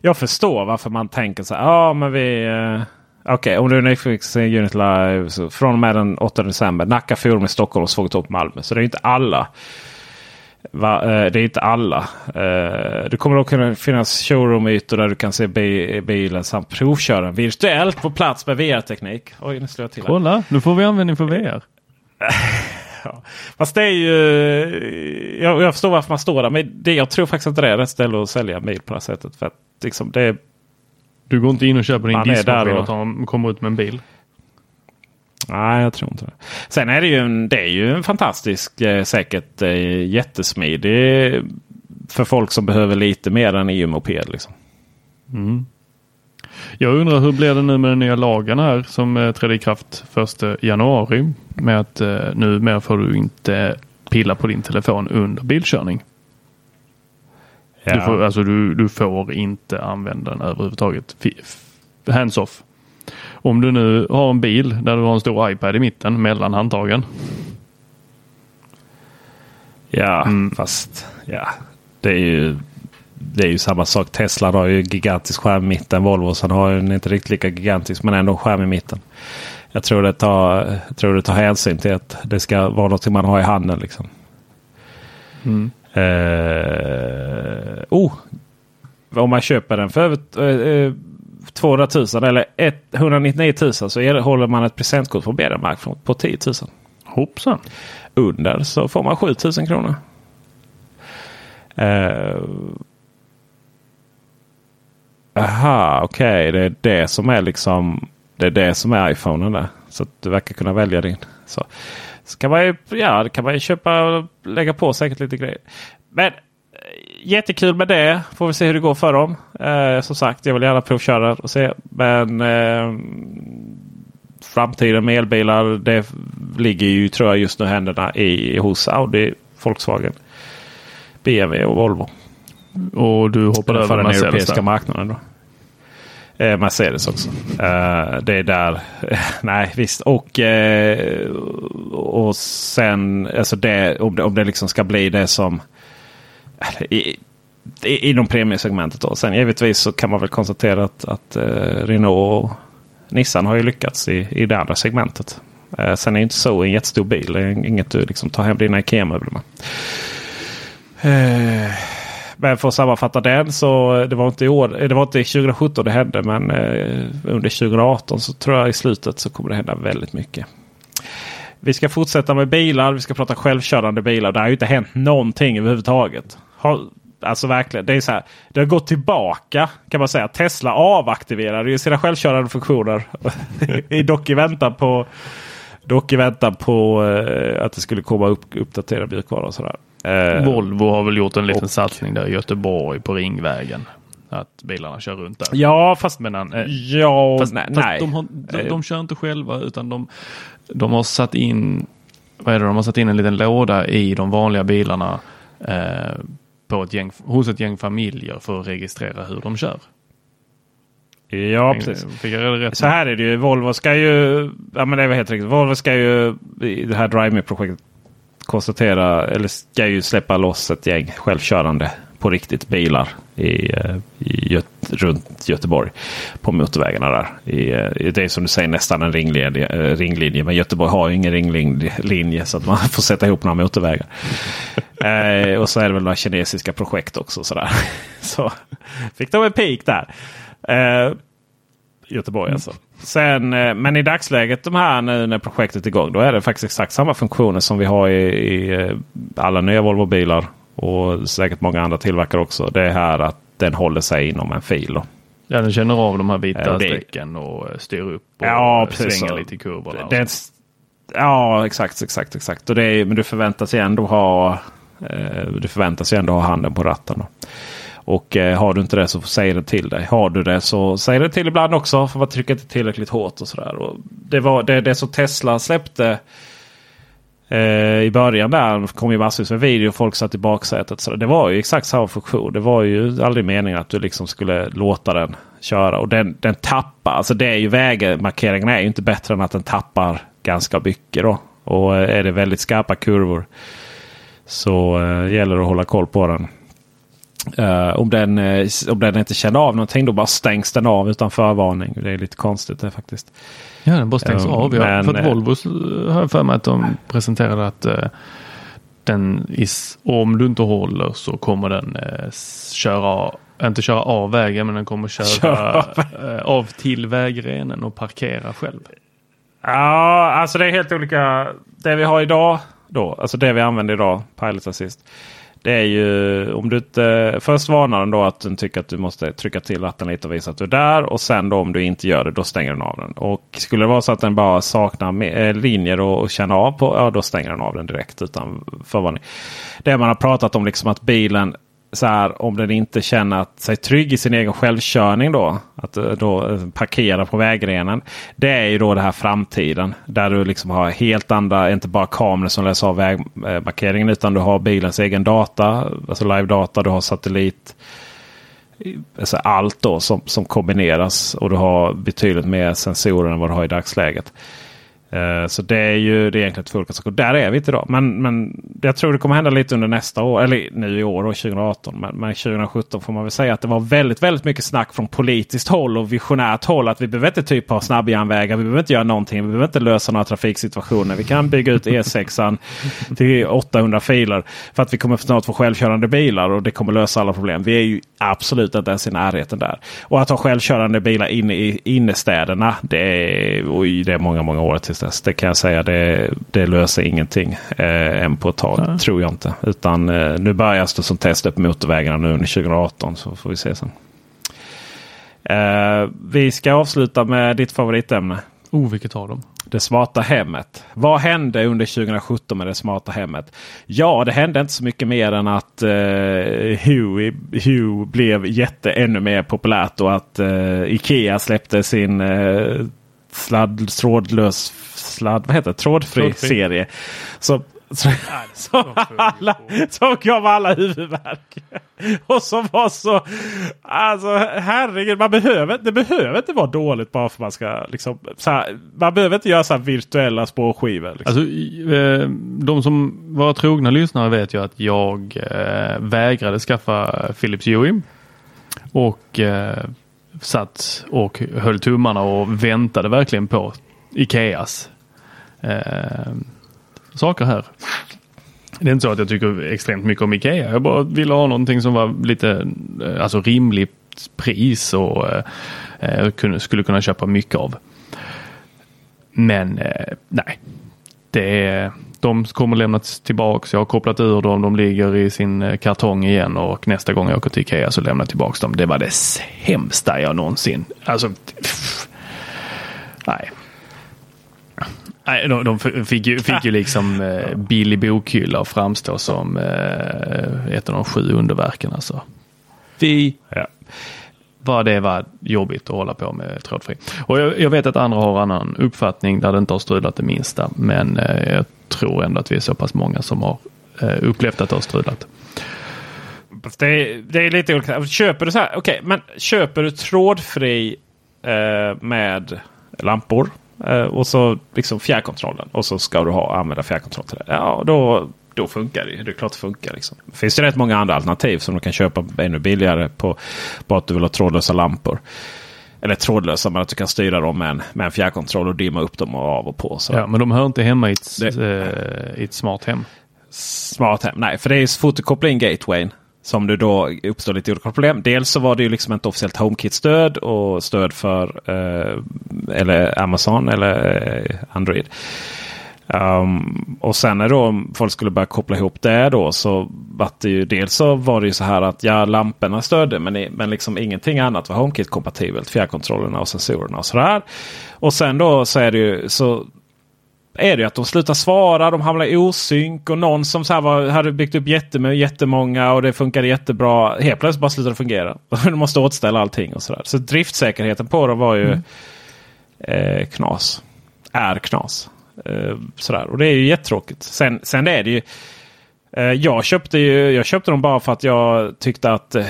jag förstår varför man tänker så här. Ja, men vi... Eh, Okej, om du är nyfiken på Unit Live så från och med den 8 december. Nacka Forum i Stockholm och Svågertorp Malmö. Så det är inte alla. Va, eh, det är inte alla. Eh, det kommer då kunna finnas showroom-ytor där du kan se bi bilen samt provköra den virtuellt på plats med VR-teknik. Oj, nu slår jag till. här. Kolla, nu får vi användning för VR. [LAUGHS] Ja. Fast det är ju... Jag, jag förstår varför man står där. Men det, jag tror faktiskt inte det är rätt ställe att sälja en bil på det här sättet. För att liksom det, Du går inte in och köper din är diskmaskin och- och tar, kommer ut med en bil. Nej, jag tror inte det. Sen är det ju en, det är ju en fantastisk, eh, säkert eh, jättesmidig för folk som behöver lite mer än EU-moped. Liksom. Mm. Jag undrar hur blir det nu med den nya lagen här som eh, trädde i kraft 1 januari med att eh, nu mer får du inte pilla på din telefon under bilkörning. Du, Ja. får, alltså du, du får inte använda den överhuvudtaget. Hands off. Om du nu har en bil där du har en stor iPad i mitten mellan handtagen. Ja, fast ja, det är ju det är ju samma sak. Tesla har ju gigantisk skärm i mitten. Volvo sen har ju inte riktigt lika gigantisk men ändå en skärm i mitten. Jag tror det tar, jag tror det tar hänsyn till att det ska vara något man har i handen. Liksom. Mm. Eh, oh, om man köper den för över eh, 200 000 eller 199 000 så erhåller man ett presentkort på Mediamarkt på- på 10 000. Hoppsan. Under så får man 7 000 kronor. Eh, Aha, okej. Det är det som är liksom det är det som är iPhonen där. Så att du verkar kunna välja din. Så, så kan man ju, ja, kan man ju köpa och lägga på säkert lite grejer. Men jättekul med det. Får vi se hur det går för dem. Eh, som sagt, jag vill gärna provköra och se. Men eh, framtiden med elbilar det ligger ju tror jag just nu händerna i, hos Audi, Volkswagen, BMW och Volvo. Och du hoppade för över den Mercedes europeiska där. marknaden. Då. Eh, Mercedes också. Eh, det är där. [LAUGHS] nej visst. Och, eh, och sen alltså det, om, det, om det liksom ska bli det som i, i, inom premiesegmentet. Då. Sen givetvis så kan man väl konstatera att, att eh, Renault och Nissan har ju lyckats i, i det andra segmentet. Eh, sen är ju inte så en jättestor bil. Det är inget du liksom tar hem dina Ikea-möbler med. Eh, men för att sammanfatta den så det var inte i år. Det var inte 2017 det hände men eh, under 2018 så tror jag i slutet så kommer det hända väldigt mycket. Vi ska fortsätta med bilar. Vi ska prata självkörande bilar. Det har ju inte hänt någonting överhuvudtaget. Har, alltså verkligen. Det är så här. Det har gått tillbaka kan man säga. Tesla avaktiverade ju sina självkörande funktioner. [LAUGHS] I dock i väntan på, dock i väntan på eh, att det skulle komma upp, uppdatera mjukvara och sådär. Eh, Volvo har väl gjort en liten och- satsning där i Göteborg på Ringvägen. Att bilarna kör runt där. Ja, fast, Men, eh, ja, fast, nej. fast nej. De, har, de, Eh, de kör inte själva utan de, de har satt in vad är det, de har satt in en liten låda i de vanliga bilarna eh, på ett gäng, hos ett gäng familjer för att registrera hur de kör. Ja, precis. Rätt? Så här är det ju. Volvo ska ju... Ja, men det var helt riktigt. Volvo ska ju i det här Drive Me-projektet konstatera eller ska ju släppa loss ett gäng självkörande på riktigt bilar i, eh, i Göt runt Göteborg på motorvägarna där. I, eh, det är som du säger nästan en ringlinje, eh, ringlinje. Men Göteborg har ju ingen ringlinje så att man [LAUGHS] får sätta ihop några motorvägar. eh, och så är det väl några kinesiska projekt också. Sådär. [LAUGHS] Så fick de en peak där. Eh, Göteborg alltså. Sen, eh, men i dagsläget de här nu när projektet är igång. Då är det faktiskt exakt samma funktioner som vi har i, i alla nya Volvo-bilar. Och säkert många andra tillverkare också. Det är här att den håller sig inom en fil. Då. Ja, den känner av de här vita Ja, det- strecken och styr upp och Ja, precis svänger så. lite i kurvorna. Det ja, exakt, exakt, exakt. Och det är, men du förväntas ju ändå ha eh, du förväntas ju ändå ha handen på ratten. Då. Och eh, har du inte det så säger det till dig. Har du det så säger det till ibland också. För man trycker inte tillräckligt hårt och sådär. Och det var det, det som Tesla släppte eh, i början där. kom ju massvis med video. och Folk satt i baksätet. Så det var ju exakt samma funktion. Det var ju aldrig meningen att du liksom skulle låta den köra. Och den, den tappar. Alltså det är ju vägmarkeringen är ju inte bättre än att den tappar ganska mycket. Då. Och eh, är det väldigt skarpa kurvor så eh, gäller det att hålla koll på den. Eh, om, den eh, om den inte känner av någonting då bara stängs den av utan förvarning. Det är lite konstigt det faktiskt. Ja, den bara stängs Ja, av. Ja, men, för att eh, Volvo eh, har jag för mig att de presenterade att eh, den is, om du inte håller så kommer den eh, köra, inte köra av vägen men den kommer köra, Köra eh, av till vägrenen och parkera själv. Ja, alltså det är helt olika. Det vi har idag då, alltså det vi använder idag, Pilot Assist. Det är ju om du inte först varnar den då att den tycker att du måste trycka till ratten lite och visa att du är där. Och sen då om du inte gör det då stänger den av den. Och skulle det vara så att den bara saknar eh, linjer och, och känna av på, ja då stänger den av den direkt utan förvarning. Det man har pratat om liksom att bilen så här, om den inte känner sig trygg i sin egen självkörning då. Att eh, då eh, parkera på vägrenen. Det är ju då det här framtiden. Där du liksom har helt andra, inte bara kameror som läser av vägmarkeringen. Utan du har bilens egen data. Alltså live-data. Du har satellit. Alltså allt då som, som kombineras. Och du har betydligt mer sensorer än vad du har i dagsläget. Uh, så det är ju det är egentligen två olika saker. Där är vi inte idag. Men, men jag tror det kommer hända lite under nästa år. Eller nu i år och 2018. Men, men 2017 får man väl säga att det var väldigt, väldigt mycket snack från politiskt håll och visionärt håll. Att vi behöver inte typ ha snabbjärnvägar. Vi behöver inte göra någonting. Vi behöver inte lösa några trafiksituationer. Vi kan bygga ut E6 [LAUGHS] till 800 filer. För att vi kommer snart få självkörande bilar och det kommer lösa alla problem. Vi är ju absolut inte ens i närheten där. Och att ha självkörande bilar inne i innestäderna. Det är, oj, det är många, många år tills dess. Det kan jag säga. Det, det löser ingenting eh, än på ett tag. Ja. Tror jag inte. Utan eh, nu börjar det som test på motorvägarna nu under 2018. Så får vi se sen. Eh, vi ska avsluta med ditt favoritämne. Oh, vilket av dem? Det smarta hemmet. Vad hände under 2017 med det smarta hemmet? Ja, det hände inte så mycket mer än att eh, Huey, Hue blev jätte ännu mer populärt och att eh, Ikea släppte sin eh, sladd, trådlös sladd, vad heter det? Trådfri, Trådfri. serie. Så som, [LAUGHS] alla, som gav alla huvudvärk. [LAUGHS] Och som var så... Alltså herregud, man behöver, det behöver inte vara dåligt bara för att man ska... Liksom, så här, man behöver inte göra så virtuella spårskivor. Liksom. Alltså, eh, de som var trogna lyssnare vet ju att jag eh, vägrade skaffa Philips Hue. Och eh, satt och höll tummarna och väntade verkligen på Ikeas eh, saker här. Det är inte så att jag tycker extremt mycket om Ikea. Jag bara ville ha någonting som var lite eh, alltså rimligt pris och eh, eh, kunde, skulle kunna köpa mycket av. Men eh, nej, det är, de kommer lämnas tillbaks. Jag har kopplat ur dem. De ligger i sin eh, kartong igen och nästa gång jag åker till Ikea så lämnar jag tillbaks dem. Det var det sämsta jag någonsin. Alltså, pff, nej. Nej, de, de fick ju, fick ju liksom eh, billig bokhylla och framstå som eh, ett av de sju underverken. Alltså. Fy ja. Bara det var jobbigt att hålla på med trådfri. Och jag, jag, vet att andra har annan uppfattning där det inte har strulat det minsta. Men eh, jag tror ändå att vi är så pass många som har eh, upplevt att det har strulat. Det är, det är lite olika. Köper du så här, okay, men köper du trådfri eh, med lampor? Eh, och så liksom fjärrkontrollen. Och så ska du ha, använda fjärrkontroll till det. Ja, då, då funkar det. Det är klart det funkar. Liksom. Det finns ju rätt många andra alternativ som du kan köpa ännu billigare. på Bara att du vill ha trådlösa lampor. Eller trådlösa, men att du kan styra dem med en, med en fjärrkontroll och dimma upp dem och av och på. Så. Ja, men de hör inte hemma i ett, det, eh, i ett smart hem. Smart hem, nej. För det är så fort du kopplar in gatewayn som det då uppstår lite olika problem. Dels så var det ju liksom ett officiellt HomeKit-stöd och stöd för eh, eller Amazon eller eh, Android. Um, och sen när då folk skulle börja koppla ihop det då så var det ju dels så var det ju så här att ja lamporna stödde men, men liksom ingenting annat var HomeKit kompatibelt. Fjärrkontrollerna och sensorerna och sådär. Och sen då så är det ju så är det att de slutar svara. De hamnar i osynk och någon som så här var, hade byggt upp jättemånga och det funkade jättebra. Helt plötsligt bara slutar det fungera. [LAUGHS] de måste återställa allting och sådär. Så driftsäkerheten på dem var ju mm. eh, knas. Är knas. Eh, sådär. Och det är ju jättetråkigt. Sen, sen är det ju eh, jag köpte, ju, jag köpte dem bara för att jag tyckte att eh,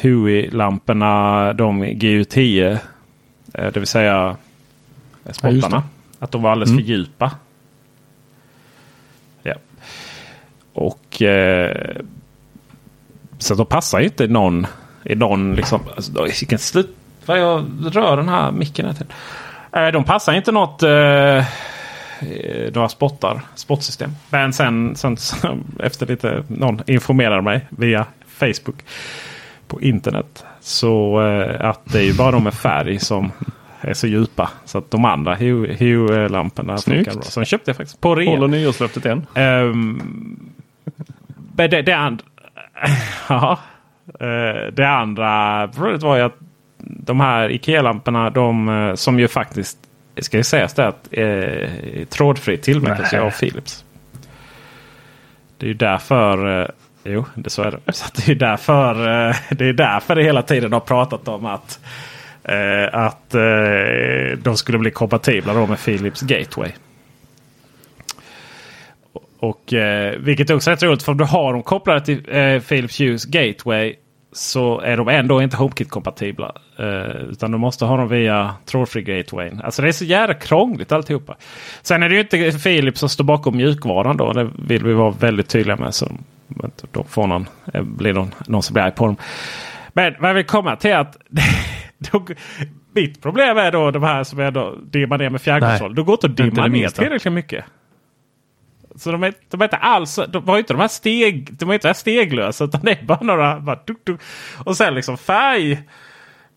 Hui-lamporna, de GU10, eh, det vill säga spottarna. Ja, att de var alldeles mm. för djupa. Ja. Och eh, så de passar inte i någon, i någon liksom. Alltså, vilken slut, vad jag rör den här micken här till. Eh, de passar inte något. Eh, några spottar, spottsystem. Men sen, sen efter lite någon informerar mig via Facebook på internet. Så eh, att det är ju bara de med färg som är så djupa. Så att de andra Hue-lamporna Snyggt. funkar bra. Så den köpte jag faktiskt på rea. Håller nyårslöftet än? Men det, det andra... [LAUGHS] Ja. Eh, det andra problemet var ju att de här Ikea-lamporna, de eh, som ju faktiskt, ska ju sägas det att eh, trådfritt tillverkas av Philips. Det är ju därför, eh, jo det så är det. Så det är därför eh, det är därför det hela tiden har pratat om att eh, att eh, de skulle bli kompatibla då med Philips Gateway. Och, vilket också är rätt roligt för om du har dem kopplade till Philips Hue Gateway så är de ändå inte HomeKit-kompatibla. Eh, utan du måste ha dem via trådfri Gateway. Alltså det är så jävla krångligt alltihopa. Sen är det ju inte Philips som står bakom mjukvaran då. Det vill vi vara väldigt tydliga med. Så då får någon, eh, blir någon, någon som blir arg på dem. Men vad jag vill komma till är att [LAUGHS] mitt problem är då de här som är då dimmar ner med fjärrkontroll. Då går inte att dimma ner tillräckligt mycket. Så de är, de är inte alls, de har ju inte de här steg, de är inte här steglösa utan det är bara några, bara tuk, tuk. Och sen liksom färg.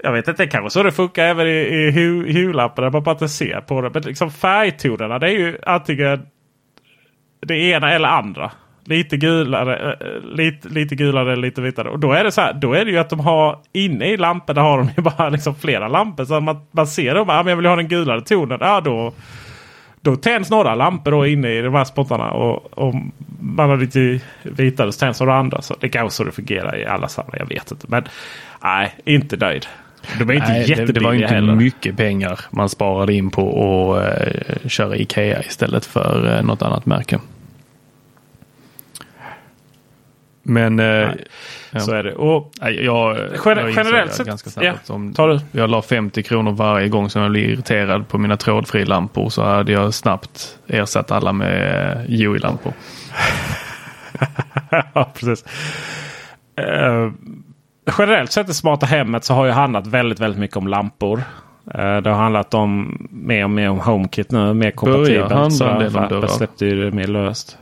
Jag vet inte, det kanske så det funkar även i, i hu- hulappen man bara inte ser på det. Men liksom färgtonerna det är ju antingen det ena eller andra. Lite gulare, eh, eh, lite, lite gulare, lite vitare. Och då är det så här, då är det ju att de har inne i lamporna har de ju bara [LAUGHS] liksom flera lampor. Så man, man ser dem, ja, men jag vill ha den gulare tonen. Ja, då, då tänds några lampor inne i de här spottarna. Och om man har lite vitare så tänds några andra. Så det är kanske så det fungerar i alla sammanhang. Jag vet inte. Men nej, inte nöjd. De är inte Nej, det, det var inte heller. mycket pengar man sparade in på att eh, köra Ikea istället för eh, något annat märke. Men eh, ja. Så är det. Och Nej, jag, Gener- jag generellt det sett- ganska snabbt ja, om tar du. jag la 50 kronor varje gång som jag blev irriterad på mina trådfrilampor så hade jag snabbt ersatt alla med eh, Hue-lampor. [LAUGHS] ja, precis. Eh, generellt sett i smarta hemmet så har ju handlat väldigt, väldigt mycket om lampor. Eh, det har handlat om mer och mer om HomeKit nu. Mer kompatibelt. handla Så en del om dörrar. släppte ju det mer löst.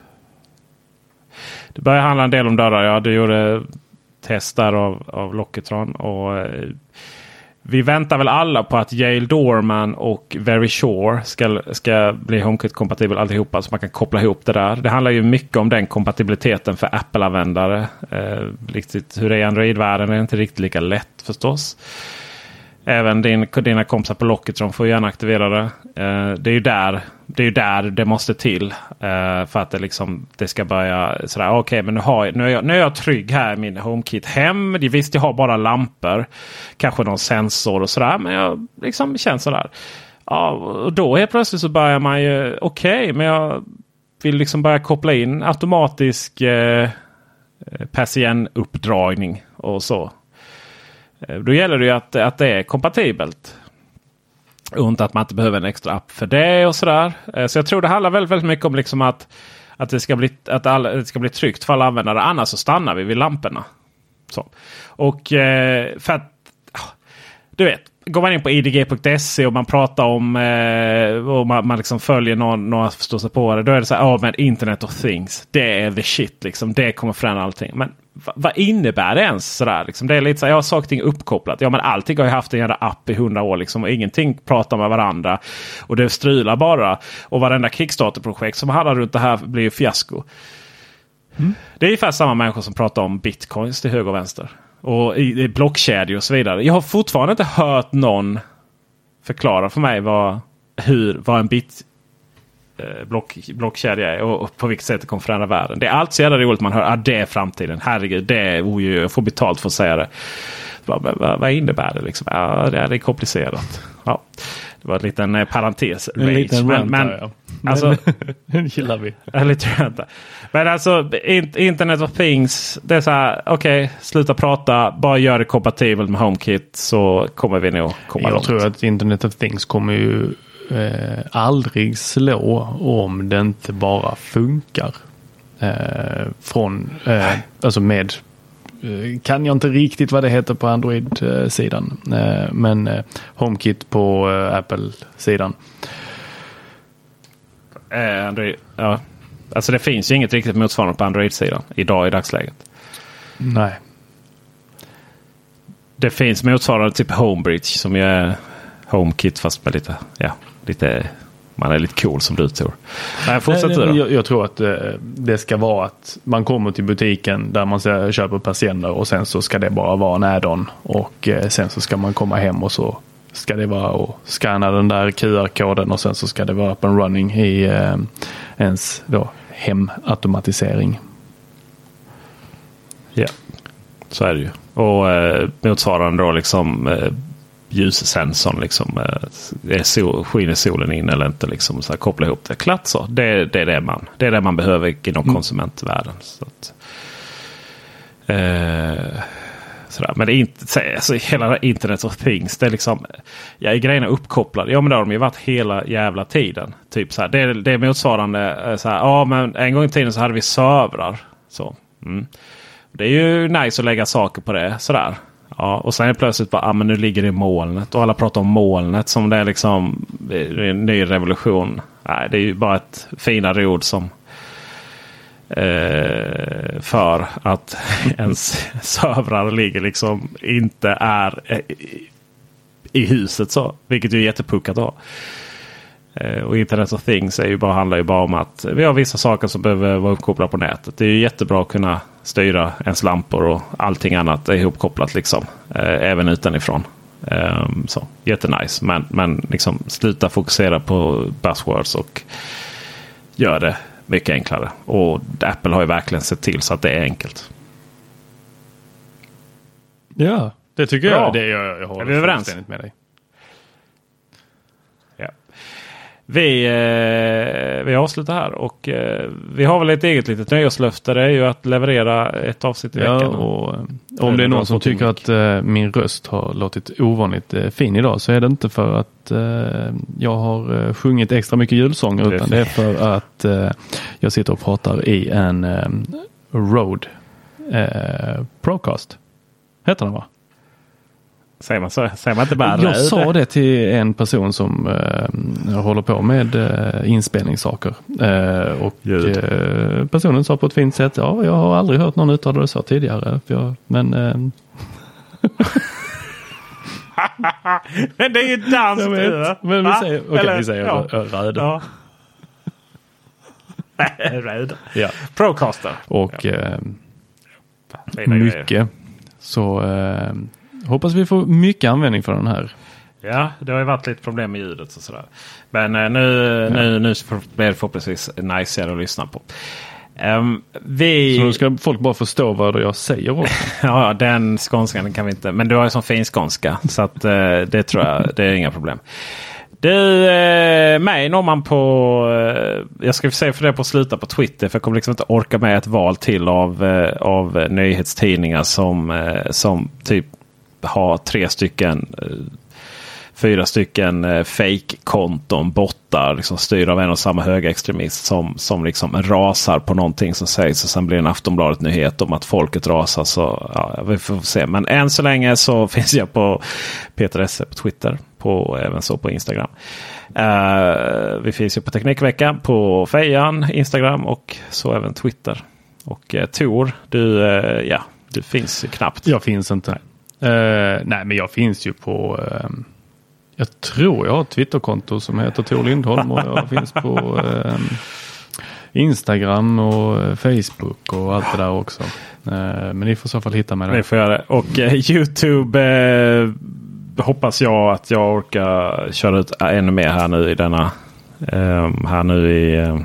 Det börjar handla en del om dörrar. Ja, du gjorde testar av, av Locketron. Och, eh, vi väntar väl alla på att Yale Dorman och Very Sure ska, ska bli HomeKit-kompatibel allihopa. Så man kan koppla ihop det där. Det handlar ju mycket om den kompatibiliteten för Apple-användare. Eh, riktigt, hur det är i Android-världen är inte riktigt lika lätt förstås. Även din, dina kompisar på Lockitron får gärna aktivera det. Eh, det är ju där det, är ju där det måste till. Eh, för att det, liksom, det ska börja sådär. Okej, men nu, har jag, nu, är jag, nu är jag trygg här i min HomeKit hem. Visst, jag har bara lampor. Kanske någon sensor och sådär. Men jag liksom känns sådär. Ja, och då helt plötsligt så börjar man ju. Okej, men jag vill liksom börja koppla in automatisk eh, eh persiennuppdragning och så. Eh, då gäller det ju att, att det är kompatibelt. Och inte att man inte behöver en extra app för det och sådär. Eh, så jag tror det handlar väldigt, väldigt mycket om liksom att, att, det, ska bli, att alla, det ska bli tryggt för alla användare. Annars så stannar vi vid lamporna. Så. Och eh, för att ah, du vet, går man in på idg.se och man pratar om eh, och man, man liksom följer någon, några förståelse på det. Då är det så här, ja men Internet of Things. Det är the shit liksom. Det kommer förändra allting. Men va, vad innebär det ens? Sådär, liksom? Det är lite så här, ja saker och ting uppkopplat. Ja men allting har ju haft en jävla app i hundra år liksom. Och ingenting pratar med varandra. Och det strular bara. Och varenda Kickstarter-projekt som handlar runt det här blir ju fiasko. Det är ungefär samma människor som pratar om bitcoins till höger och vänster. Och i, i blockkedjor och så vidare. Jag har fortfarande inte hört någon förklara för mig vad, hur, vad en bit eh, block, blockkedja är och, och på vilket sätt det kommer förändra världen. Det är alltid så jävla roligt man hör att ah, det är framtiden. Herregud, det är, oh, oj, oj, jag får betalt för att säga det. Vad, vad, vad innebär det? Liksom? Ja, det är, det är komplicerat. Ja, det var en liten eh, parentes. En liten men, där, ja. alltså, [LAUGHS] Den gillar vi. Men alltså in- Internet of Things. Det är så här. Okej, sluta prata. Bara gör det kompatibelt med HomeKit så kommer vi nog komma Jag långt. tror att Internet of Things kommer ju eh, aldrig slå om det inte bara funkar. Eh, från, eh, alltså med, kan jag inte riktigt vad det heter på Android-sidan. Eh, men eh, HomeKit på eh, Apple-sidan. Eh, Android, ja. Alltså det finns ju inget riktigt motsvarande på Android-sidan idag i dagsläget. Nej. Det finns motsvarande typ Homebridge som ju är HomeKit fast med lite, ja, lite man är lite cool som du tror. Nej, fortsätt du då. Jag, jag tror att eh, det ska vara att man kommer till butiken där man ska- köper persienner och sen så ska det bara vara en add-on. Och eh, sen så ska man komma hem och så ska det vara och scanna den där QR-koden och sen så ska det vara up and running i eh, ens då hemautomatisering. Ja, så är det ju. Och eh, motsvarande då liksom eh, ljussensorn. Liksom, eh, är sol, skiner solen in eller inte? Liksom, så här, koppla ihop det. Klatt så. Det, det, är det, man, det är det man behöver inom konsumentvärlden. Så att, eh, sådär. Men det är inte, alltså, hela internet of things. Det är liksom, ja, är grejerna uppkopplade? Ja men det har de ju varit hela jävla tiden. Typ så här, det, är, det är motsvarande. eh, Så här, ja men en gång i tiden så hade vi servrar. Så. Mm. Det är ju nice att lägga saker på det. Sådär. Ja, och sen är det plötsligt bara, ah, men nu ligger det i molnet. Och alla pratar om molnet som det är liksom det är en ny revolution. Nej, det är ju bara ett finare ord som eh, för att [LAUGHS] ens servrar ligger liksom inte är i, i huset så. Vilket ju är jättepuckat då. Eh, Och Internet of Things är ju bara, handlar ju bara om att vi har vissa saker som behöver vara uppkopplade på nätet. Det är ju jättebra att kunna styra ens lampor och allting annat är ihopkopplat liksom. Eh, även utanifrån. Um, så, jättenice. Men, men liksom sluta fokusera på buzzwords och gör det mycket enklare. Och Apple har ju verkligen sett till så att det är enkelt. Ja, det tycker Bra. jag. Det, jag, jag håller Är vi överens? med dig. Ja. Vi, eh, vi avslutar här och eh, vi har väl ett eget litet nyårslöfte. Det är ju att leverera ett avsnitt i Ja, veckan. och Det om det är någon som tycker att eh, min röst har låtit ovanligt eh, fin idag så är det inte för att eh, jag har eh, sjungit extra mycket julsånger utan det är för att jag sitter och pratar i en Rode Procast. Heter den va? Säger man så? Säger man inte bara Jag sa det till en person som eh, håller på med eh, inspelningssaker. Eh, och eh, personen sa på ett fint sätt, ja jag har aldrig hört någon uttala det så tidigare. Jag, men eh, [LAUGHS] Men det är ju danskt! Ö. men vi säger- okej, Eller- vi säger ja. rö- röd. Ja. [LAUGHS] röd. ja. Procaster. och eh, Fina grejer. mycket. Så eh, hoppas vi får mycket användning för den här. Ja, det har ju varit lite problem med ljudet och sådär. Men eh, nu, nu, nu blir det förhoppningsvis najsigare att lyssna på. Ehm, vi... Så nu ska folk bara förstå vad jag säger också. [LAUGHS] Ja, den skånskan kan vi inte. Men du har ju som fin skånska. Så att, eh, det tror jag, det är inga problem. Du, eh, mig når man på... Eh, jag ska säga för det på att sluta på Twitter. För jag kommer liksom inte orka med ett val till av, eh, av nyhetstidningar som, eh, som typ ha tre stycken eh, fyra stycken eh, fake-konton, bottar, liksom styrda av en och samma högerextremist som, som liksom rasar på någonting som sägs och sen blir det en Aftonbladet-nyhet om att folket rasar. Så ja, vi får se. Men än så länge så [LAUGHS] finns jag på Peter Esse på Twitter, på, även så på Instagram. Uh, vi finns ju på Teknikveckan, på Fejan, Instagram och så även Twitter. Och uh, Tor, du, eh, ja, du finns knappt. Jag finns inte. Uh, nej, men jag finns ju på Uh, jag tror jag har ett Twitterkonto som heter Tor Lindholm och jag finns på eh, Instagram och eh, Facebook och allt det där också. Eh, men ni får i så fall hitta mig där. Ni får göra det. Och eh, Youtube eh, hoppas jag att jag orkar köra ut ännu mer här nu i denna. Eh, här nu i, eh,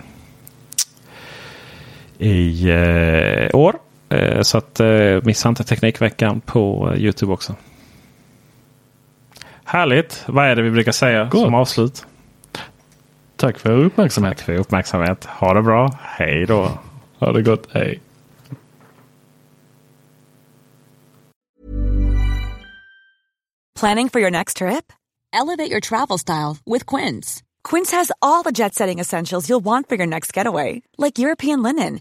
i eh, år. Eh, så att eh, missa inte Teknikveckan på eh, Youtube också. Härligt! Vad är det vi brukar säga Gott. som avslut? Tack för uppmärksamhet. Tack för uppmärksamhet. Ha det bra. Hej då! Ha det gott. Hej. Planning for your next trip? Elevate your travel style with Quince. Quince has all the jet setting essentials you'll want for your next getaway, like European linen,